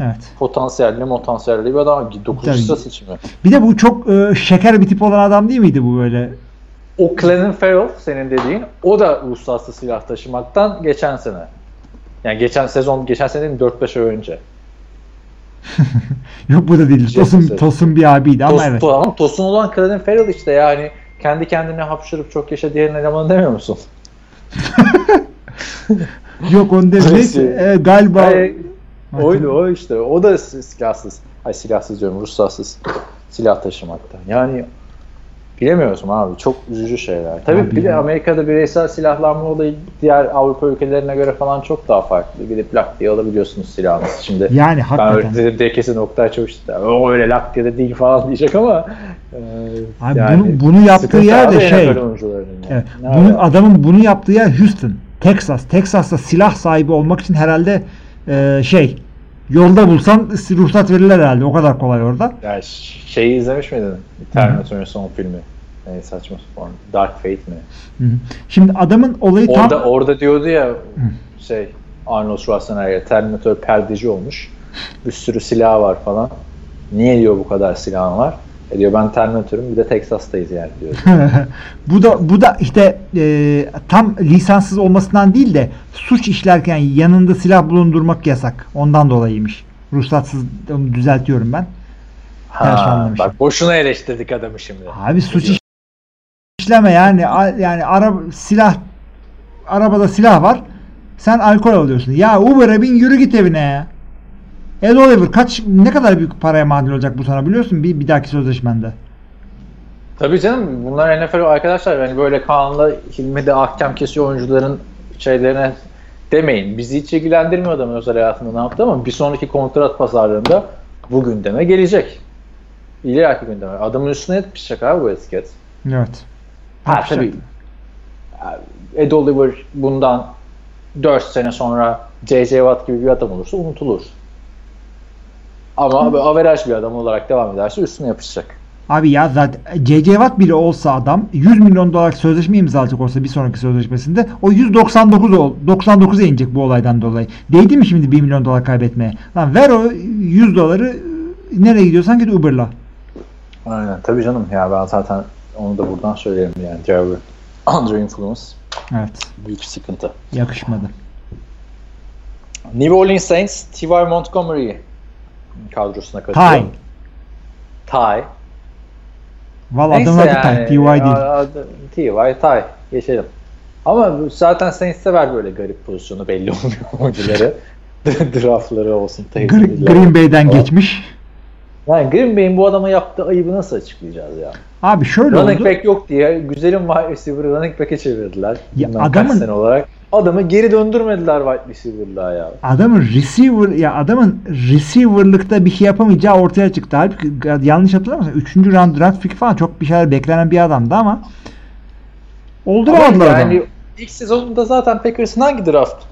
Evet. potansiyelli, motansiyelli bir adam. 9. Tabii. sıra seçimi. Bir de bu çok e, şeker bir tip olan adam değil miydi bu böyle? O Clennon Farrell senin dediğin o da uluslararası silah taşımaktan geçen sene. Yani geçen sezon, geçen sene değil mi? 4-5 ay önce. Yok bu da değil. Şey Tosun, mesela. Tosun bir abiydi ama Tos, evet. Ama Tosun olan Clennon Farrell işte yani kendi kendine hapşırıp çok yaşa diğerinin elemanı demiyor musun? Yok onu. Neyse e, galiba Hayır, oydu o işte. O da si- silahsız. Ay silahsız diyorum ruhsatsız silah taşımakta. Yani bilemiyoruz mu abi. Çok üzücü şeyler. Tabii Abi bir de. Amerika'da bireysel silahlanma olayı diğer Avrupa ülkelerine göre falan çok daha farklı. Gidip lak diye alabiliyorsunuz silahınızı. Şimdi yani ben hakikaten. öyle dedim diye kesin Oktay Çavuş o öyle lak diye de değil falan diyecek ama e, Abi yani bunu, bunu yaptığı yer de şey. Yani. Evet, bunu, adamın bunu yaptığı yer Houston, Texas. Texas'ta silah sahibi olmak için herhalde e, şey yolda bulsan ruhsat verirler herhalde. O kadar kolay orada. Ya şeyi izlemiş miydin? Terminator'ın son filmi. Ne saçma sapan. Dark Fate mi? Hı hı. Şimdi adamın olayı tam Orada orada diyordu ya şey Arnold Schwarzenegger Terminator perdeci olmuş. Bir sürü silah var falan. Niye diyor bu kadar silahın var? E diyor ben Terminator'um bir de Texas'tayız yani diyor. bu da bu da işte e, tam lisanssız olmasından değil de suç işlerken yanında silah bulundurmak yasak. Ondan dolayıymış. Ruhsatsız onu düzeltiyorum ben. Ha, bak boşuna eleştirdik adamı şimdi. Abi suç iş- işleme yani A- yani araba silah arabada silah var. Sen alkol alıyorsun. Ya Uber'e bin yürü git evine ya. Ed Oliver kaç ne kadar büyük paraya mal olacak bu sana biliyorsun bir, bir dahaki sözleşmende. Tabii canım bunlar NFL arkadaşlar yani böyle kanunla Hilmi de ahkam kesiyor oyuncuların şeylerine demeyin. Bizi hiç ilgilendirmiyor adamın özel hayatında ne yaptı ama bir sonraki kontrat pazarlığında bu gündeme gelecek. İleriki gündeme. Adamın üstüne etmişecek abi bu etiket. Evet. Ha tabii. Ed Oliver bundan 4 sene sonra J.J. Watt gibi bir adam olursa unutulur. Ama averaj bir adam olarak devam ederse üstüne yapışacak. Abi ya zaten C.C. Watt bile olsa adam 100 milyon dolar sözleşme imzalayacak olsa bir sonraki sözleşmesinde o 199 ol 99'a inecek bu olaydan dolayı. Değdi mi şimdi 1 milyon dolar kaybetmeye? Lan ver o 100 doları nereye gidiyorsan git Uber'la. Aynen tabii canım ya ben zaten onu da buradan söylerim yani driver under influence Evet. büyük sıkıntı. Yakışmadı. New Orleans Saints T.Y. Montgomery kadrosuna katılıyor. Tay. Ty. Valla adamın adı Tay. T.Y. değil. T.Y. Ty. Geçelim. Ama zaten Saints sever böyle garip pozisyonu belli olmuyor oyuncuları. Draftları olsun. Green Bay'den geçmiş. Yani Green Bay'in bu adama yaptığı ayıbı nasıl açıklayacağız ya? Abi şöyle Running oldu. back yok diye güzelim wide receiver'ı running back'e çevirdiler. Ya adamın- sene olarak. Adamı geri döndürmediler wide receiver'lığa ya. Adamın receiver ya adamın receiver'lıkta bir şey yapamayacağı ortaya çıktı. Halbuki yanlış hatırlamıyorsam 3. round draft pick falan çok bir şeyler beklenen bir adamdı ama olduramadılar Ama adamı. yani ilk sezonunda zaten Packers'ın hangi draft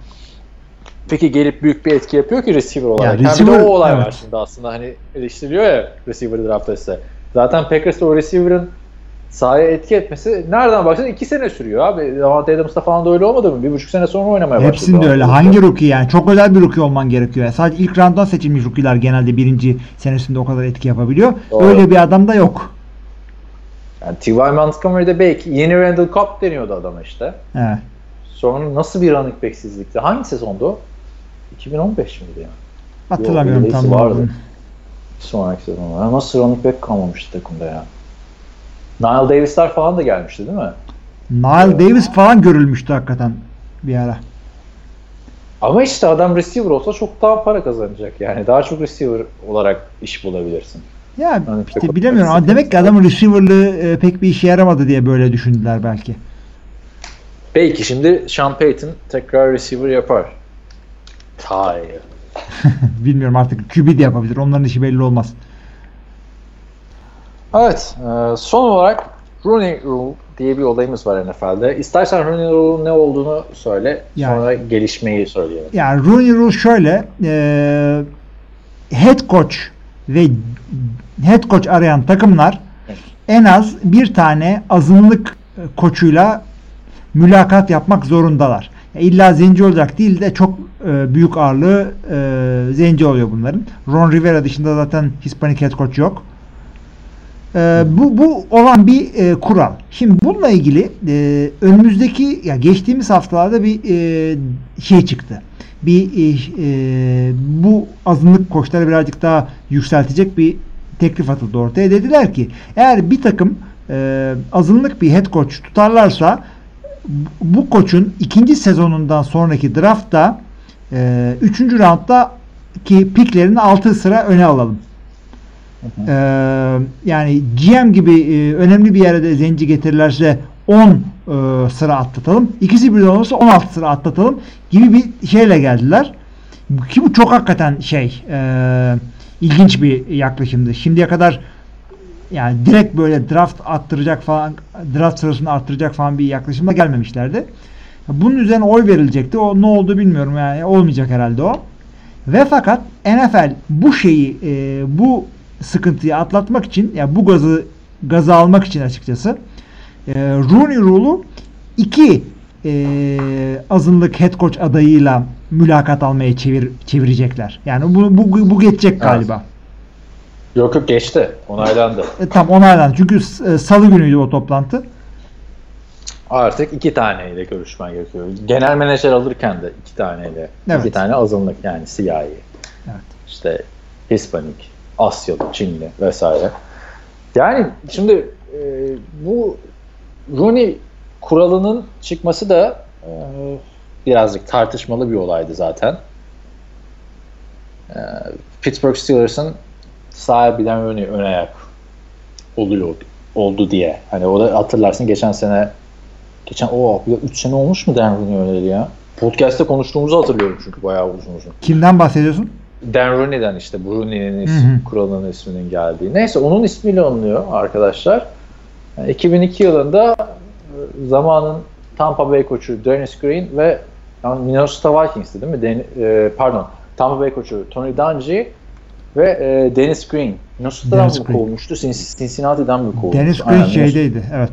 peki gelip büyük bir etki yapıyor ki receiver olarak. Yani bir de receiver- o olay var evet. şimdi aslında hani eleştiriliyor ya receiver draftı ise. Zaten Packers'ta o receiver'ın sahaya etki etmesi nereden baksan iki sene sürüyor abi. Davante Adams'ta falan da öyle olmadı mı? Bir buçuk sene sonra oynamaya başladı. Hepsinde öyle. Hangi rookie yani? Çok özel bir rookie olman gerekiyor. Yani sadece ilk rounddan seçilmiş rookie'ler genelde birinci senesinde o kadar etki yapabiliyor. Doğru. Öyle bir adam da yok. Yani T.Y. Montgomery'de belki yeni Randall Cobb deniyordu adama işte. Evet. Sonra nasıl bir running back'sizlikti? Hangi sezondu o? 2015 miydi yani? Hatırlamıyorum tam. vardı. Sonraki sezonlara. Nasıl running back kalmamıştı takımda ya? Nile Davis'ler falan da gelmişti değil mi? Nile Davis falan görülmüştü hakikaten bir ara. Ama işte adam receiver olsa çok daha para kazanacak yani. Daha çok receiver olarak iş bulabilirsin. Ya Yani işte bilemiyorum ama demek ki adamın receiver'lığı e, pek bir işe yaramadı diye böyle düşündüler belki. Belki şimdi Sean Payton tekrar receiver yapar. Tay. Bilmiyorum artık QB de yapabilir. Onların işi belli olmaz. Evet. e, son olarak Rooney Rule diye bir olayımız var NFL'de. İstersen Rooney Rule'un ne olduğunu söyle. Yani- sonra gelişmeyi söyleyelim. Yani Rooney Rule şöyle e, head coach ve head coach arayan takımlar en az bir tane azınlık e, koçuyla mülakat yapmak zorundalar. İlla zenci olacak değil de çok e, büyük ağırlığı e, zenci oluyor bunların. Ron Rivera dışında zaten Hispanik head coach yok. E, bu bu olan bir e, kural. Şimdi bununla ilgili e, önümüzdeki ya geçtiğimiz haftalarda bir e, şey çıktı. Bir e, e, bu azınlık koçları birazcık daha yükseltecek bir teklif atıldı ortaya. Dediler ki eğer bir takım e, azınlık bir head coach tutarlarsa bu koçun ikinci sezonundan sonraki draftta e, üçüncü roundda ki piklerini 6 sıra öne alalım. Ee, yani GM gibi e, önemli bir yere de zenci getirirlerse 10 e, sıra atlatalım. İkisi birden olursa 16 sıra atlatalım gibi bir şeyle geldiler. Ki bu çok hakikaten şey e, ilginç bir yaklaşımdı. Şimdiye kadar yani direkt böyle draft attıracak falan draft sırasını arttıracak falan bir yaklaşımla gelmemişlerdi. Bunun üzerine oy verilecekti. O ne oldu bilmiyorum yani olmayacak herhalde o. Ve fakat NFL bu şeyi e, bu sıkıntıyı atlatmak için ya bu gazı gazı almak için açıkçası e, Rooney Rule'u iki e, azınlık head coach adayıyla mülakat almaya çevir çevirecekler. Yani bu bu, bu geçecek galiba. Yok yok geçti. Onaylandı. E, tam onaylandı. Çünkü e, salı günüydü o toplantı. Artık iki taneyle görüşmen gerekiyor. Genel menajer alırken de iki taneyle. Evet. İki tane azınlık yani siyahi. Evet. İşte Hispanik, Asyalı, Çinli vesaire. Yani şimdi e, bu Rooney kuralının çıkması da e, birazcık tartışmalı bir olaydı zaten. E, Pittsburgh Steelers'ın sahibinden Rooney ön ayak oluyor oldu diye. Hani o da hatırlarsın geçen sene geçen o 3 sene olmuş mu Dan Rooney ya? Podcast'te konuştuğumuzu hatırlıyorum çünkü bayağı uzun uzun. Kimden bahsediyorsun? Dan Rooney'den işte Hı ismi, kuralının isminin geldiği. Neyse onun ismiyle anılıyor arkadaşlar. Yani 2002 yılında e, zamanın Tampa Bay koçu Dennis Green ve yani Minnesota Vikings'ti değil mi? Den- e, pardon. Tampa Bay koçu Tony Dungy ve e, Dennis Green. Minnesota'dan Dennis mı Green. kovulmuştu? Cin- Cincinnati'den mi kovulmuştu? Dennis Green Aynen, şeydeydi. Evet.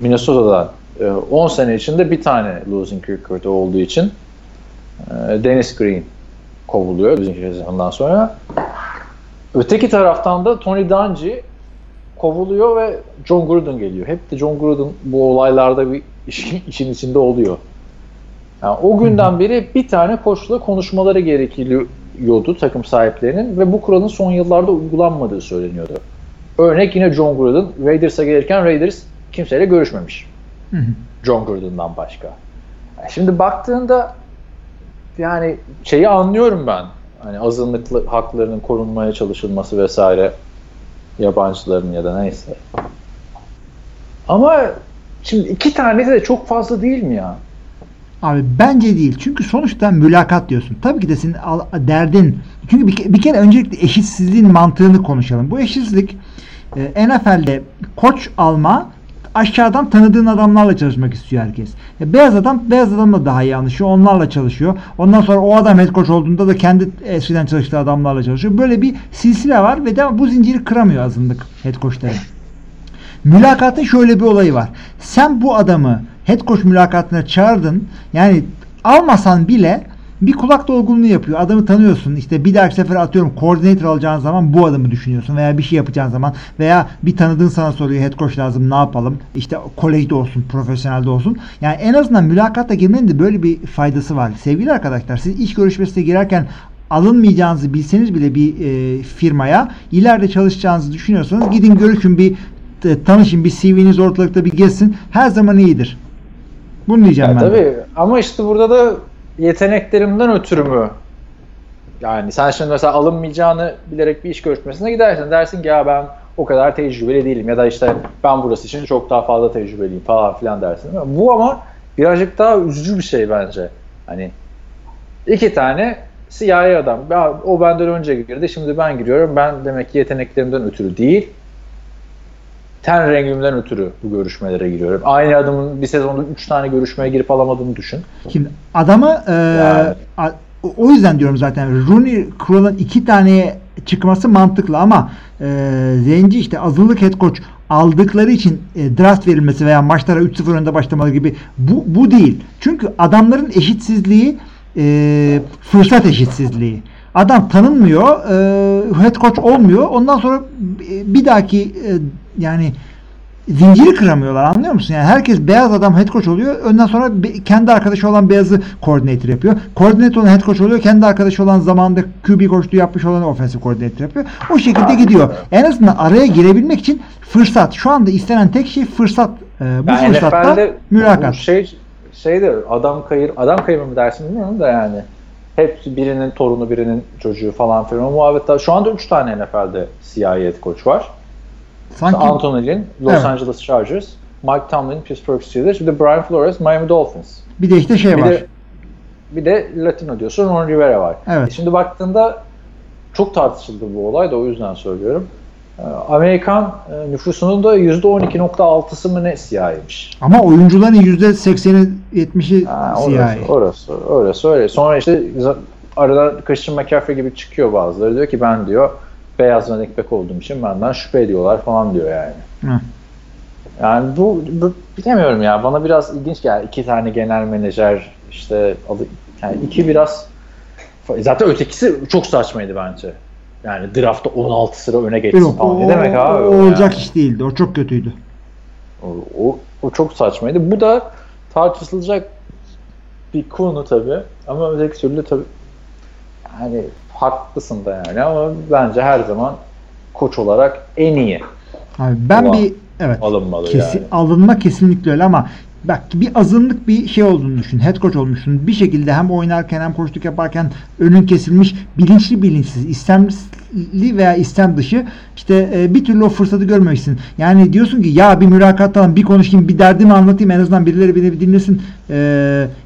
Minnesota'dan e, 10 sene içinde bir tane losing record olduğu için e, Dennis Green kovuluyor losing sezonundan sonra. Öteki taraftan da Tony Dungy kovuluyor ve John Gruden geliyor. Hep de John Gruden bu olaylarda bir işin, işin içinde oluyor. Yani o günden beri bir tane koçla konuşmaları gerekiyordu takım sahiplerinin ve bu kuralın son yıllarda uygulanmadığı söyleniyordu. Örnek yine John Gruden Raiders'a gelirken Raiders kimseyle görüşmemiş. Hı hı. John Gruden'dan başka. Yani Şimdi baktığında yani şeyi anlıyorum ben. Hani azınlıklı haklarının korunmaya çalışılması vesaire yabancıların ya da neyse. Ama şimdi iki tanesi de çok fazla değil mi ya? Abi bence değil. Çünkü sonuçta mülakat diyorsun. Tabii ki de senin derdin. Çünkü bir, bir kere öncelikle eşitsizliğin mantığını konuşalım. Bu eşitsizlik e, NFL'de koç alma aşağıdan tanıdığın adamlarla çalışmak istiyor herkes. E, beyaz adam beyaz adamla daha iyi anlaşıyor. Onlarla çalışıyor. Ondan sonra o adam head coach olduğunda da kendi eskiden çalıştığı adamlarla çalışıyor. Böyle bir silsile var ve de bu zinciri kıramıyor azınlık head coachları. Mülakatın şöyle bir olayı var. Sen bu adamı head coach mülakatına çağırdın. Yani almasan bile bir kulak dolgunluğu yapıyor. Adamı tanıyorsun. İşte bir dahaki sefer atıyorum koordinatör alacağın zaman bu adamı düşünüyorsun veya bir şey yapacağın zaman veya bir tanıdığın sana soruyor head coach lazım ne yapalım? İşte kolejde olsun, profesyonelde olsun. Yani en azından mülakatta girmenin de böyle bir faydası var. Sevgili arkadaşlar siz iş görüşmesine girerken alınmayacağınızı bilseniz bile bir e, firmaya ileride çalışacağınızı düşünüyorsanız gidin görüşün bir tanışın bir CV'niz ortalıkta bir gezsin. Her zaman iyidir. Bunu diyeceğim Ya ben. de. tabii ama işte burada da yeteneklerimden ötürü mü? Yani sen şimdi mesela alınmayacağını bilerek bir iş görüşmesine gidersin. Dersin ki ya ben o kadar tecrübeli değilim ya da işte ben burası için çok daha fazla tecrübeliyim falan filan dersin. Bu ama birazcık daha üzücü bir şey bence. Hani iki tane siyahi adam. O benden önce girdi şimdi ben giriyorum. Ben demek ki yeteneklerimden ötürü değil ten rengimden ötürü bu görüşmelere giriyorum. Aynı adamın bir sezonda 3 tane görüşmeye girip alamadığını düşün. Şimdi adamı e, Yani. a- o yüzden diyorum zaten Rooney Kral'ın iki taneye çıkması mantıklı ama e, Zenci işte azınlık head coach aldıkları için e, draft verilmesi veya maçlara 3-0 önde başlamaları gibi bu, bu değil. Çünkü adamların eşitsizliği e, fırsat eşitsizliği. Adam tanınmıyor, e, head coach olmuyor. Ondan sonra e, bir dahaki e, yani zinciri kıramıyorlar anlıyor musun? Yani herkes beyaz adam head coach oluyor. Ondan sonra kendi arkadaşı olan beyazı coordinator yapıyor. Coordinator olan head coach oluyor. Kendi arkadaşı olan zamanında QB koçluğu yapmış olan offensive coordinator yapıyor. O şekilde gidiyor. En azından araya girebilmek için fırsat. Şu anda istenen tek şey fırsat. Ee, bu Yani fırsatta mülakat. bu Şey, şeyde adam kayır, adam kayırma mı dersin bilmiyorum da yani. Hep birinin torunu, birinin çocuğu falan filan. O muhabbetler. Şu anda 3 tane NFL'de CIA head coach var. Sanki Anthony Lynn, Los Evet. Angeles Chargers, Mike Tomlin, Pittsburgh Steelers, bir de Brian Flores, Miami Dolphins. bir de işte şey Bir var. de bir de Latino diyorsun, Ron Rivera var. Evet. E Şimdi baktığında çok tartışıldı bu olay da o yüzden söylüyorum. Ee, Amerikan e, nüfusunun da %12.6'sı mı ne siyahiymiş. Ama oyuncuların %80'i 70'i Ha, siyahi. orası, orası, orası öyle. Sonra işte arada Christian McCaffrey gibi çıkıyor bazıları. Diyor ki ben diyor beyaz running back olduğum için benden şüphe ediyorlar falan diyor yani. Hı. Yani bu, bu bilemiyorum ya bana biraz ilginç geldi. İki tane genel menajer işte yani iki biraz zaten ötekisi çok saçmaydı bence. Yani draftta 16 sıra öne geçsin Yok, falan. o, Ne demek abi? o o olacak yani? iş değildi. O çok kötüydü. O, o, o çok saçmaydı. Bu da tartışılacak bir konu tabii. Ama öteki türlü tabii yani haklısın da yani ama bence her zaman koç olarak en iyi Abi ben bir evet alınmalı Kesin, yani. alınma kesinlikle öyle ama bak bir azınlık bir şey olduğunu düşün. Head coach olmuşsun. Bir şekilde hem oynarken hem koçluk yaparken önün kesilmiş bilinçli bilinçsiz istemli veya istem dışı işte e, bir türlü o fırsatı görmemişsin. Yani diyorsun ki ya bir mülakattan bir konuşayım bir derdimi anlatayım en azından birileri beni bir dinlesin. E,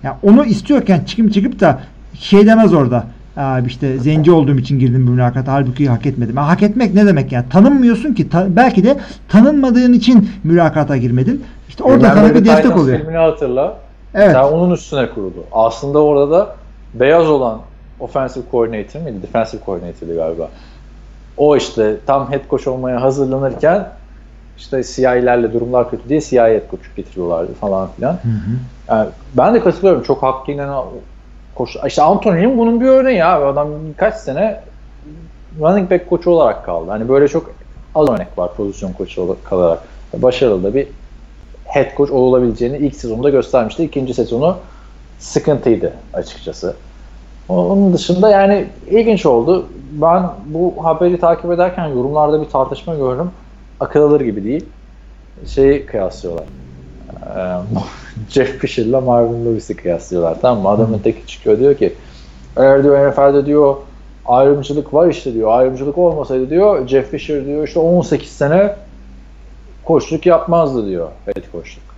ya onu istiyorken çıkıp çıkıp da şey demez orada. Abi işte zenci olduğum için girdim bu mülakata halbuki hak etmedim. Ha, hak etmek ne demek yani? Tanınmıyorsun ki. Ta- belki de tanınmadığın için mülakata girmedin. İşte orada Remember sana bir destek Titans oluyor. filmini hatırla. Evet. Sen onun üstüne kuruldu. Aslında orada da beyaz olan offensive coordinator mıydı? Defensive coordinator'dı galiba. O işte tam head coach olmaya hazırlanırken işte siyahilerle durumlar kötü diye siyahi head coach getiriyorlardı falan filan. Yani ben de katılıyorum. Çok hakkı inen koş. İşte Anthony'nin bunun bir örneği abi. Adam kaç sene running back koçu olarak kaldı. Hani böyle çok az örnek var pozisyon koçu olarak kalarak. Başarılı da bir head coach olabileceğini ilk sezonda göstermişti. İkinci sezonu sıkıntıydı açıkçası. Onun dışında yani ilginç oldu. Ben bu haberi takip ederken yorumlarda bir tartışma gördüm. Akıl alır gibi değil. Şeyi kıyaslıyorlar. Ee, Jeff Fisher'la Marvin Lewis'i kıyaslıyorlar. Tamam mı? Adamın teki çıkıyor diyor ki eğer diyor NFL'de diyor ayrımcılık var işte diyor. Ayrımcılık olmasaydı diyor Jeff Fisher diyor işte 18 sene koçluk yapmazdı diyor. Head koçluk.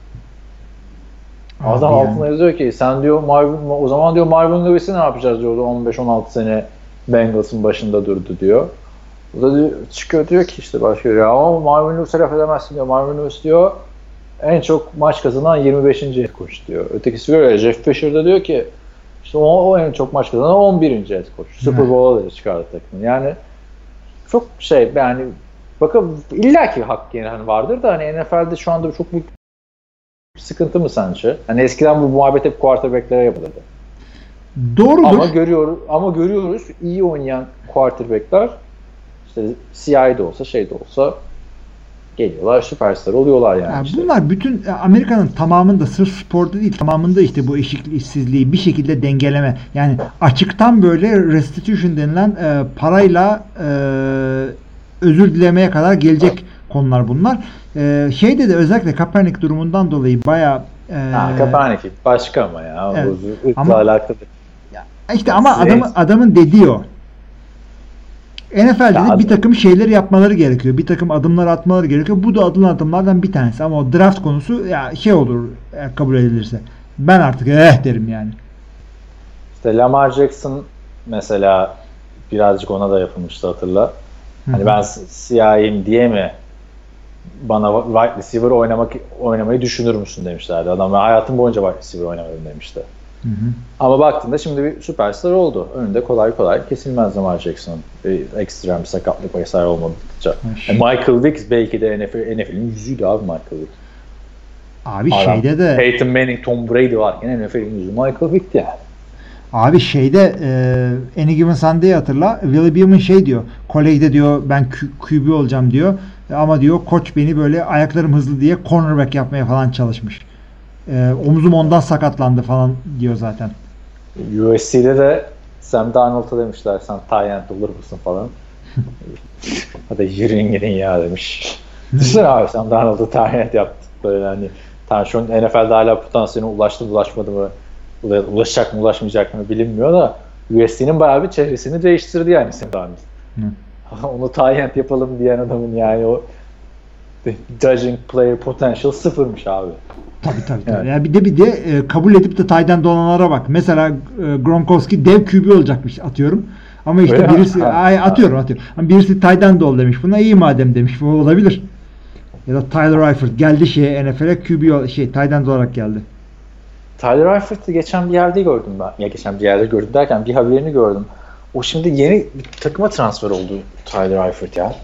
Adam yani. altına yazıyor ki sen diyor Marvin, o zaman diyor Marvin Lewis'i ne yapacağız diyordu 15-16 sene Bengals'ın başında durdu diyor. O da diyor, çıkıyor diyor ki işte başka ya ama Marvin Lewis'e laf edemezsin diyor. Marvin Lewis diyor en çok maç kazanan 25. head coach diyor. Ötekisi ya Jeff Fisher de diyor ki işte o, o en çok maç kazanan 11. head coach. Super Bowl'a da çıkardı takımı. Yani çok şey yani bakın illaki hak yani vardır da hani NFL'de şu anda çok büyük sıkıntı mı sence? Hani eskiden bu muhabbet hep quarterback'lere yapılırdı. Doğrudur. Ama görüyoruz ama görüyoruz iyi oynayan quarterback'ler işte CI de olsa şey de olsa geliyorlar süperstar oluyorlar yani. Yani işte. bunlar bütün e, Amerika'nın tamamında sırf sporda değil tamamında işte bu eşitsizliği bir şekilde dengeleme yani açıktan böyle restitution denilen e, parayla e, özür dilemeye kadar gelecek konular bunlar. E, şeyde de özellikle Kaepernick durumundan dolayı baya e, Ha, Kaepernick başka ama ya. Evet. Irkla Ama- alakalı. işte ama adamın adamın dediği o. NFL'de Ya de bir takım şeyler yapmaları gerekiyor. Bir takım adımlar atmaları gerekiyor. Bu da adılan adımlardan bir tanesi. Ama o draft konusu ya şey olur kabul edilirse. Ben artık eh derim yani. İşte Lamar Jackson mesela birazcık ona da yapılmıştı hatırla. Hani ben s- siyahiyim diye mi bana wide receiver oynamak oynamayı düşünür müsün demişlerdi. Adam ben hayatım boyunca wide receiver oynamadım demişti. Hı hı. Ama baktığında şimdi bir süperstar oldu. Önünde kolay kolay kesilmez Lamar Jackson. Bir ekstrem bir sakatlık vesaire olmadıkça. E, Michael Vick belki de NFL, NFL'in yüzüydü abi Michael Vick. Abi Adam, şeyde de Peyton Manning, Tom Brady varken NFL'in yüzü Michael Vick'ti yani. Abi şeyde e, Any Given Sunday'i hatırla. Willie Beeman şey diyor. Kolejde diyor ben QB olacağım diyor. E, Ama diyor koç beni böyle ayaklarım hızlı diye cornerback yapmaya falan çalışmış. E, omzum ondan sakatlandı falan diyor zaten. USC'de de Sam Darnold'a demişler sen Tayland olur musun falan. Hadi yürüyün gidin ya demiş. Düşünsene abi Sam Darnold'u Tayland yaptı. Böyle hani tamam şu an NFL'de hala potansiyeline ulaştı ulaşmadı mı ula- ulaşacak mı ulaşmayacak mı bilinmiyor da USC'nin bayağı bir çehresini değiştirdi yani Sam Darnold. Onu Tayland yapalım diyen adamın yani o judging player potential sıfırmış abi. Tabii tabii. tabii. Evet. Ya bir de bir de e, kabul edip de tayden dolanlara bak. Mesela e, Gronkowski dev QB olacakmış atıyorum. Ama işte Öyle birisi Ha, ay, atıyorum atıyorum. Ama birisi tayden dol demiş. Buna iyi madem demiş. Bu olabilir. Ya da Tyler Eifert geldi şeye NFL'e QB şey tayden olarak geldi. Tyler Eifert'ı geçen bir yerde gördüm ben. Ya geçen bir yerde gördüm derken bir haberini gördüm. O şimdi yeni bir takıma transfer oldu Tyler Eifert ya.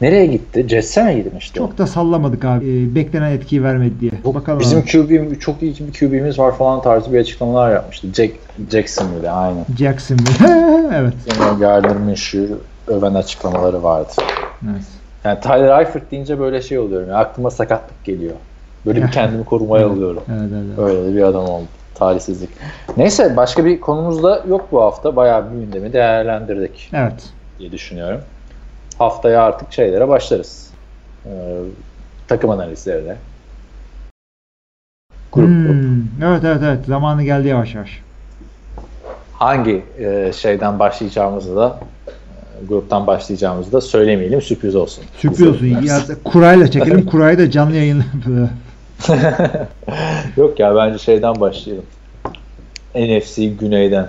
Nereye gitti? Jets'e mi gitmişti? Çok da sallamadık abi. E, beklenen etkiyi vermedi diye. Bakalım. Bizim. QB'm çok iyi bir QB'miz var falan tarzı bir açıklamalar yapmıştı. Jack, Jacksonville'de aynen. Jacksonville. evet. Yine Gardner Minshew öven açıklamaları vardı. evet. Yani Tyler Eifert deyince böyle şey oluyorum. Ya, aklıma sakatlık geliyor. Böyle bir kendimi korumaya alıyorum. Evet, evet, evet. Öyle bir adam oldu. Talihsizlik. Neyse başka bir konumuz da yok bu hafta. Bayağı bir gündemi değerlendirdik Evet. diye düşünüyorum. Haftaya artık şeylere başlarız. Ee, takım analizlerine. Grup grup. Hmm, Evet evet evet. Zamanı geldi yavaş yavaş. Hangi e, şeyden başlayacağımızı da e, gruptan başlayacağımızı da söylemeyelim. Sürpriz olsun. Sürpriz olsun. Ya, kurayla çekelim. Kurayı da canlı yayın. Yok ya bence şeyden başlayalım. NFC Güney'den.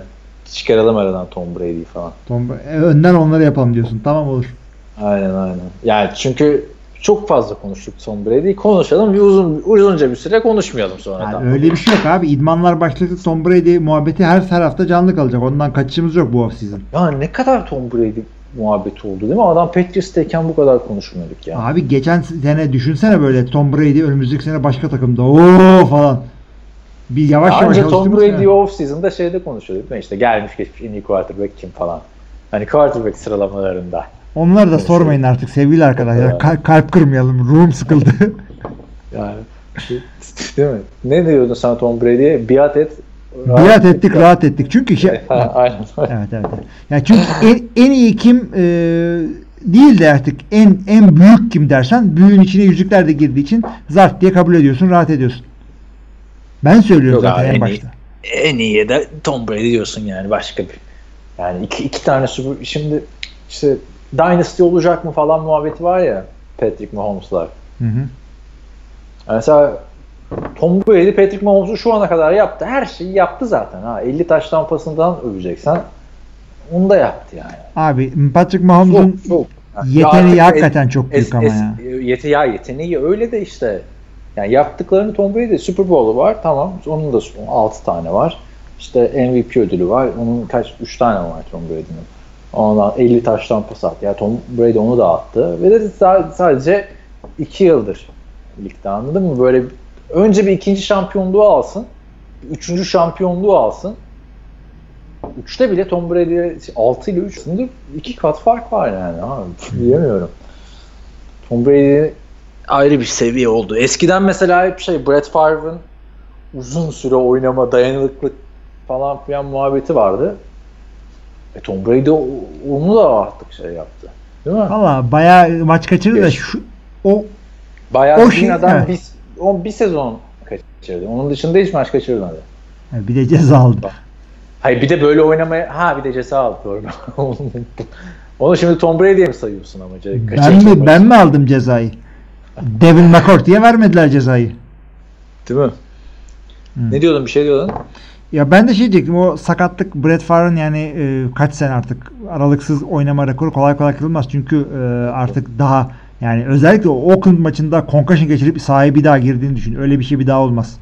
Çıkaralım aradan Tom Brady'yi falan. Tom, e, önden onları yapalım diyorsun. Tamam olur. Aynen aynen. Yani çünkü çok fazla konuştuk Tom Brady'yi. Konuşalım bir uzun uzunca bir süre konuşmayalım sonradan. Yani öyle bir şey yok abi. İdmanlar başladı. Tom Brady muhabbeti her tarafta canlı kalacak. Ondan kaçışımız yok bu offseason. Ya ne kadar Tom Brady muhabbeti oldu değil mi? Adam Patriots'tayken bu kadar konuşmuyorduk ya. Abi geçen sene düşünsene böyle Tom Brady önümüzdeki sene başka takımda. Oo falan. Bir yavaş Ya yavaş Anca Tom Brady sene. off season'da şeyde konuşuyorduk. İşte gelmiş geçmiş en iyi quarterback kim falan. Hani quarterback sıralamalarında. Onları da sormayın artık sevgili arkadaşlar. Kal- kalp kırmayalım. Ruhum sıkıldı. Yani değil mi? Ne diyordun sen Tom Brady'ye? Biat et. Biat ettik, rahat ettik. Çünkü şey, Ha, Aynen. Evet evet. Yani çünkü en, en iyi kim e, değil de artık en en büyük kim dersen büyüğün içine yüzükler de girdiği için zart diye kabul ediyorsun, rahat ediyorsun. Ben söylüyorum Yok zaten abi, en en başta. En iyi de Tom Brady diyorsun yani başka bir. Yani iki, iki tane Super şimdi işte Dynasty olacak mı falan muhabbeti var ya Patrick Mahomes'lar. Hı hı. Mesela Tom Brady Patrick Mahomes'u şu ana kadar yaptı. Her şeyi yaptı zaten. Ha 50 taş tampasından öveceksen onu da yaptı yani. Abi Patrick Mahomes'un yeteneği Ya hakikaten çok büyük es, ama es, ya. Yete, ya yeteneği öyle de işte. Yani yaptıklarını Tom Brady Super Bowl'u var tamam. Onun da 6 tane var. İşte MVP ödülü var. Onun kaç 3 tane var Tom Brady'nin. Ondan 50 taştan pas attı. Yani Tom Brady onu da attı. Ve de sa- sadece 2 yıldır ligde anladın mı? Böyle önce bir ikinci şampiyonluğu alsın. Üçüncü şampiyonluğu alsın. Üçte bile Tom Brady'ye 6 ile 3 iki kat fark var yani. Ha, diyemiyorum. Tom Brady ayrı bir seviye oldu. Eskiden mesela hep şey Brett Favre'ın uzun süre oynama, dayanıklılık falan filan muhabbeti vardı. E Tom Brady onu da artık şey yaptı. Değil mi? Valla bayağı maç kaçırdı da şu o Bayağı o şey- adam evet. bir, o bir sezon kaçırdı. Onun dışında hiç maç kaçırmadı. bir de ceza aldı. Hayır bir de böyle oynamaya ha bir de ceza aldı doğru. Onu şimdi Tom Brady'ye mi sayıyorsun ama? Ben mi ben mi aldım cezayı? Devin McCourty'ye vermediler cezayı. Değil mi? Hı. Ne diyordun? Bir şey diyordun. Ya ben de şey diyecektim o sakatlık Brett Favre'ın yani e, kaç sene artık aralıksız oynama rekoru kolay kolay kırılmaz. Çünkü e, artık daha Yani özellikle o Oakland maçında concussion geçirip sahaya bir daha girdiğini düşün. Öyle bir şey bir daha olmaz.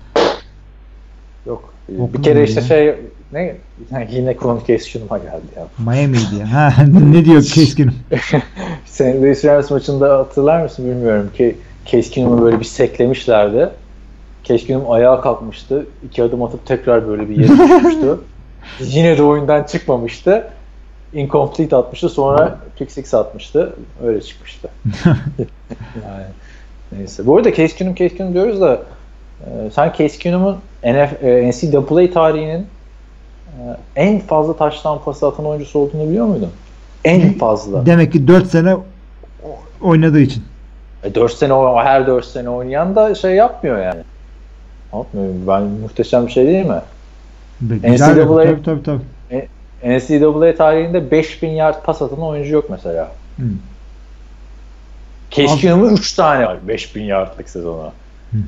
Yok. Okul bir kere işte ya. şey ne yine konu keskinuma geldi ya. Miami'ydi ya. Ha, ne diyor keskin? Sen Louis Rams maçında hatırlar mısın bilmiyorum ki Keskinum'u böyle bir seklemişlerdi. Keskinum ayağa kalkmıştı. iki adım atıp tekrar böyle bir yere düşmüştü. Yine de oyundan çıkmamıştı. Incomplete atmıştı. Sonra pick six atmıştı. Öyle çıkmıştı. yani, neyse. Bu arada Keskinum Keskinum diyoruz da e, sen Keskinum'un NF, e, NCAA tarihinin e, en fazla taştan pası atan oyuncusu olduğunu biliyor muydun? En fazla. Demek ki 4 sene oynadığı için. E, 4 sene her 4 sene oynayan da şey yapmıyor yani. Yapmıyor. Ben muhteşem bir şey değil mi? Güzel. NCAA Tabii tabii tabii. NCAA tarihinde 5000 yard pas atan oyuncu yok mesela. Hı. Keskinum'un 3 tane var 5000 yardlık sezona. hı.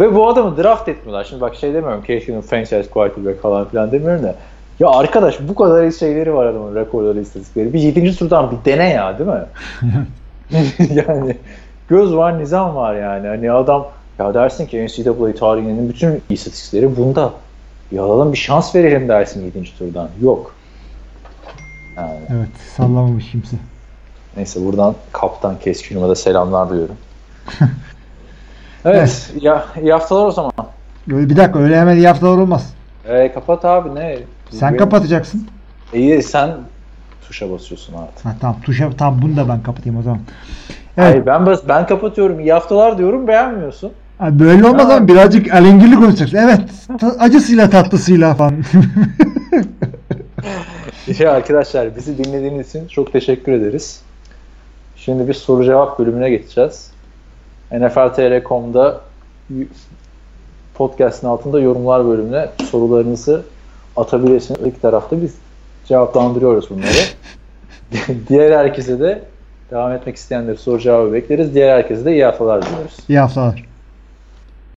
Ve bu adamı draft etmiyorlar. Şimdi bak şey demiyorum Keskinum franchise quarterback falan filan demiyorum da. Ya arkadaş bu kadar şeyleri var adamın rekorları istatistikleri. Bir 7. turdan bir dene ya değil mi? yani göz var nizam var yani. Hani adam ya dersin ki NCAA tarihinin bütün istatistikleri bunda. Ya alalım bir şans verelim dersin 7. turdan. Yok. Yani Evet sallamamış kimse. neyse buradan kaptan Keskinum'a da selamlar duyuyorum. evet. Ya, iyi haftalar o zaman. Bir dakika öyle hemen iyi haftalar olmaz. E, kapat abi ne? Sen Benim- kapatacaksın. İyi sen tuşa basıyorsun artık. Ha, tamam tuşa tamam bunu da ben kapatayım o zaman. Evet. Hayır ben bas, ben kapatıyorum. İyi haftalar diyorum beğenmiyorsun. Abi böyle olmaz ama birazcık alengirli konuşacaksın. Evet. ta- acısıyla tatlısıyla falan. İyi arkadaşlar bizi dinlediğiniz için çok teşekkür ederiz. Şimdi bir soru cevap bölümüne geçeceğiz. NFL.tr.com'da podcast'ın altında yorumlar bölümüne sorularınızı atabilirsiniz. İlk tarafta biz cevaplandırıyoruz bunları. Diğer herkese de devam etmek isteyenleri soru cevabı bekleriz. Diğer herkese de iyi haftalar diliyoruz. iyi haftalar.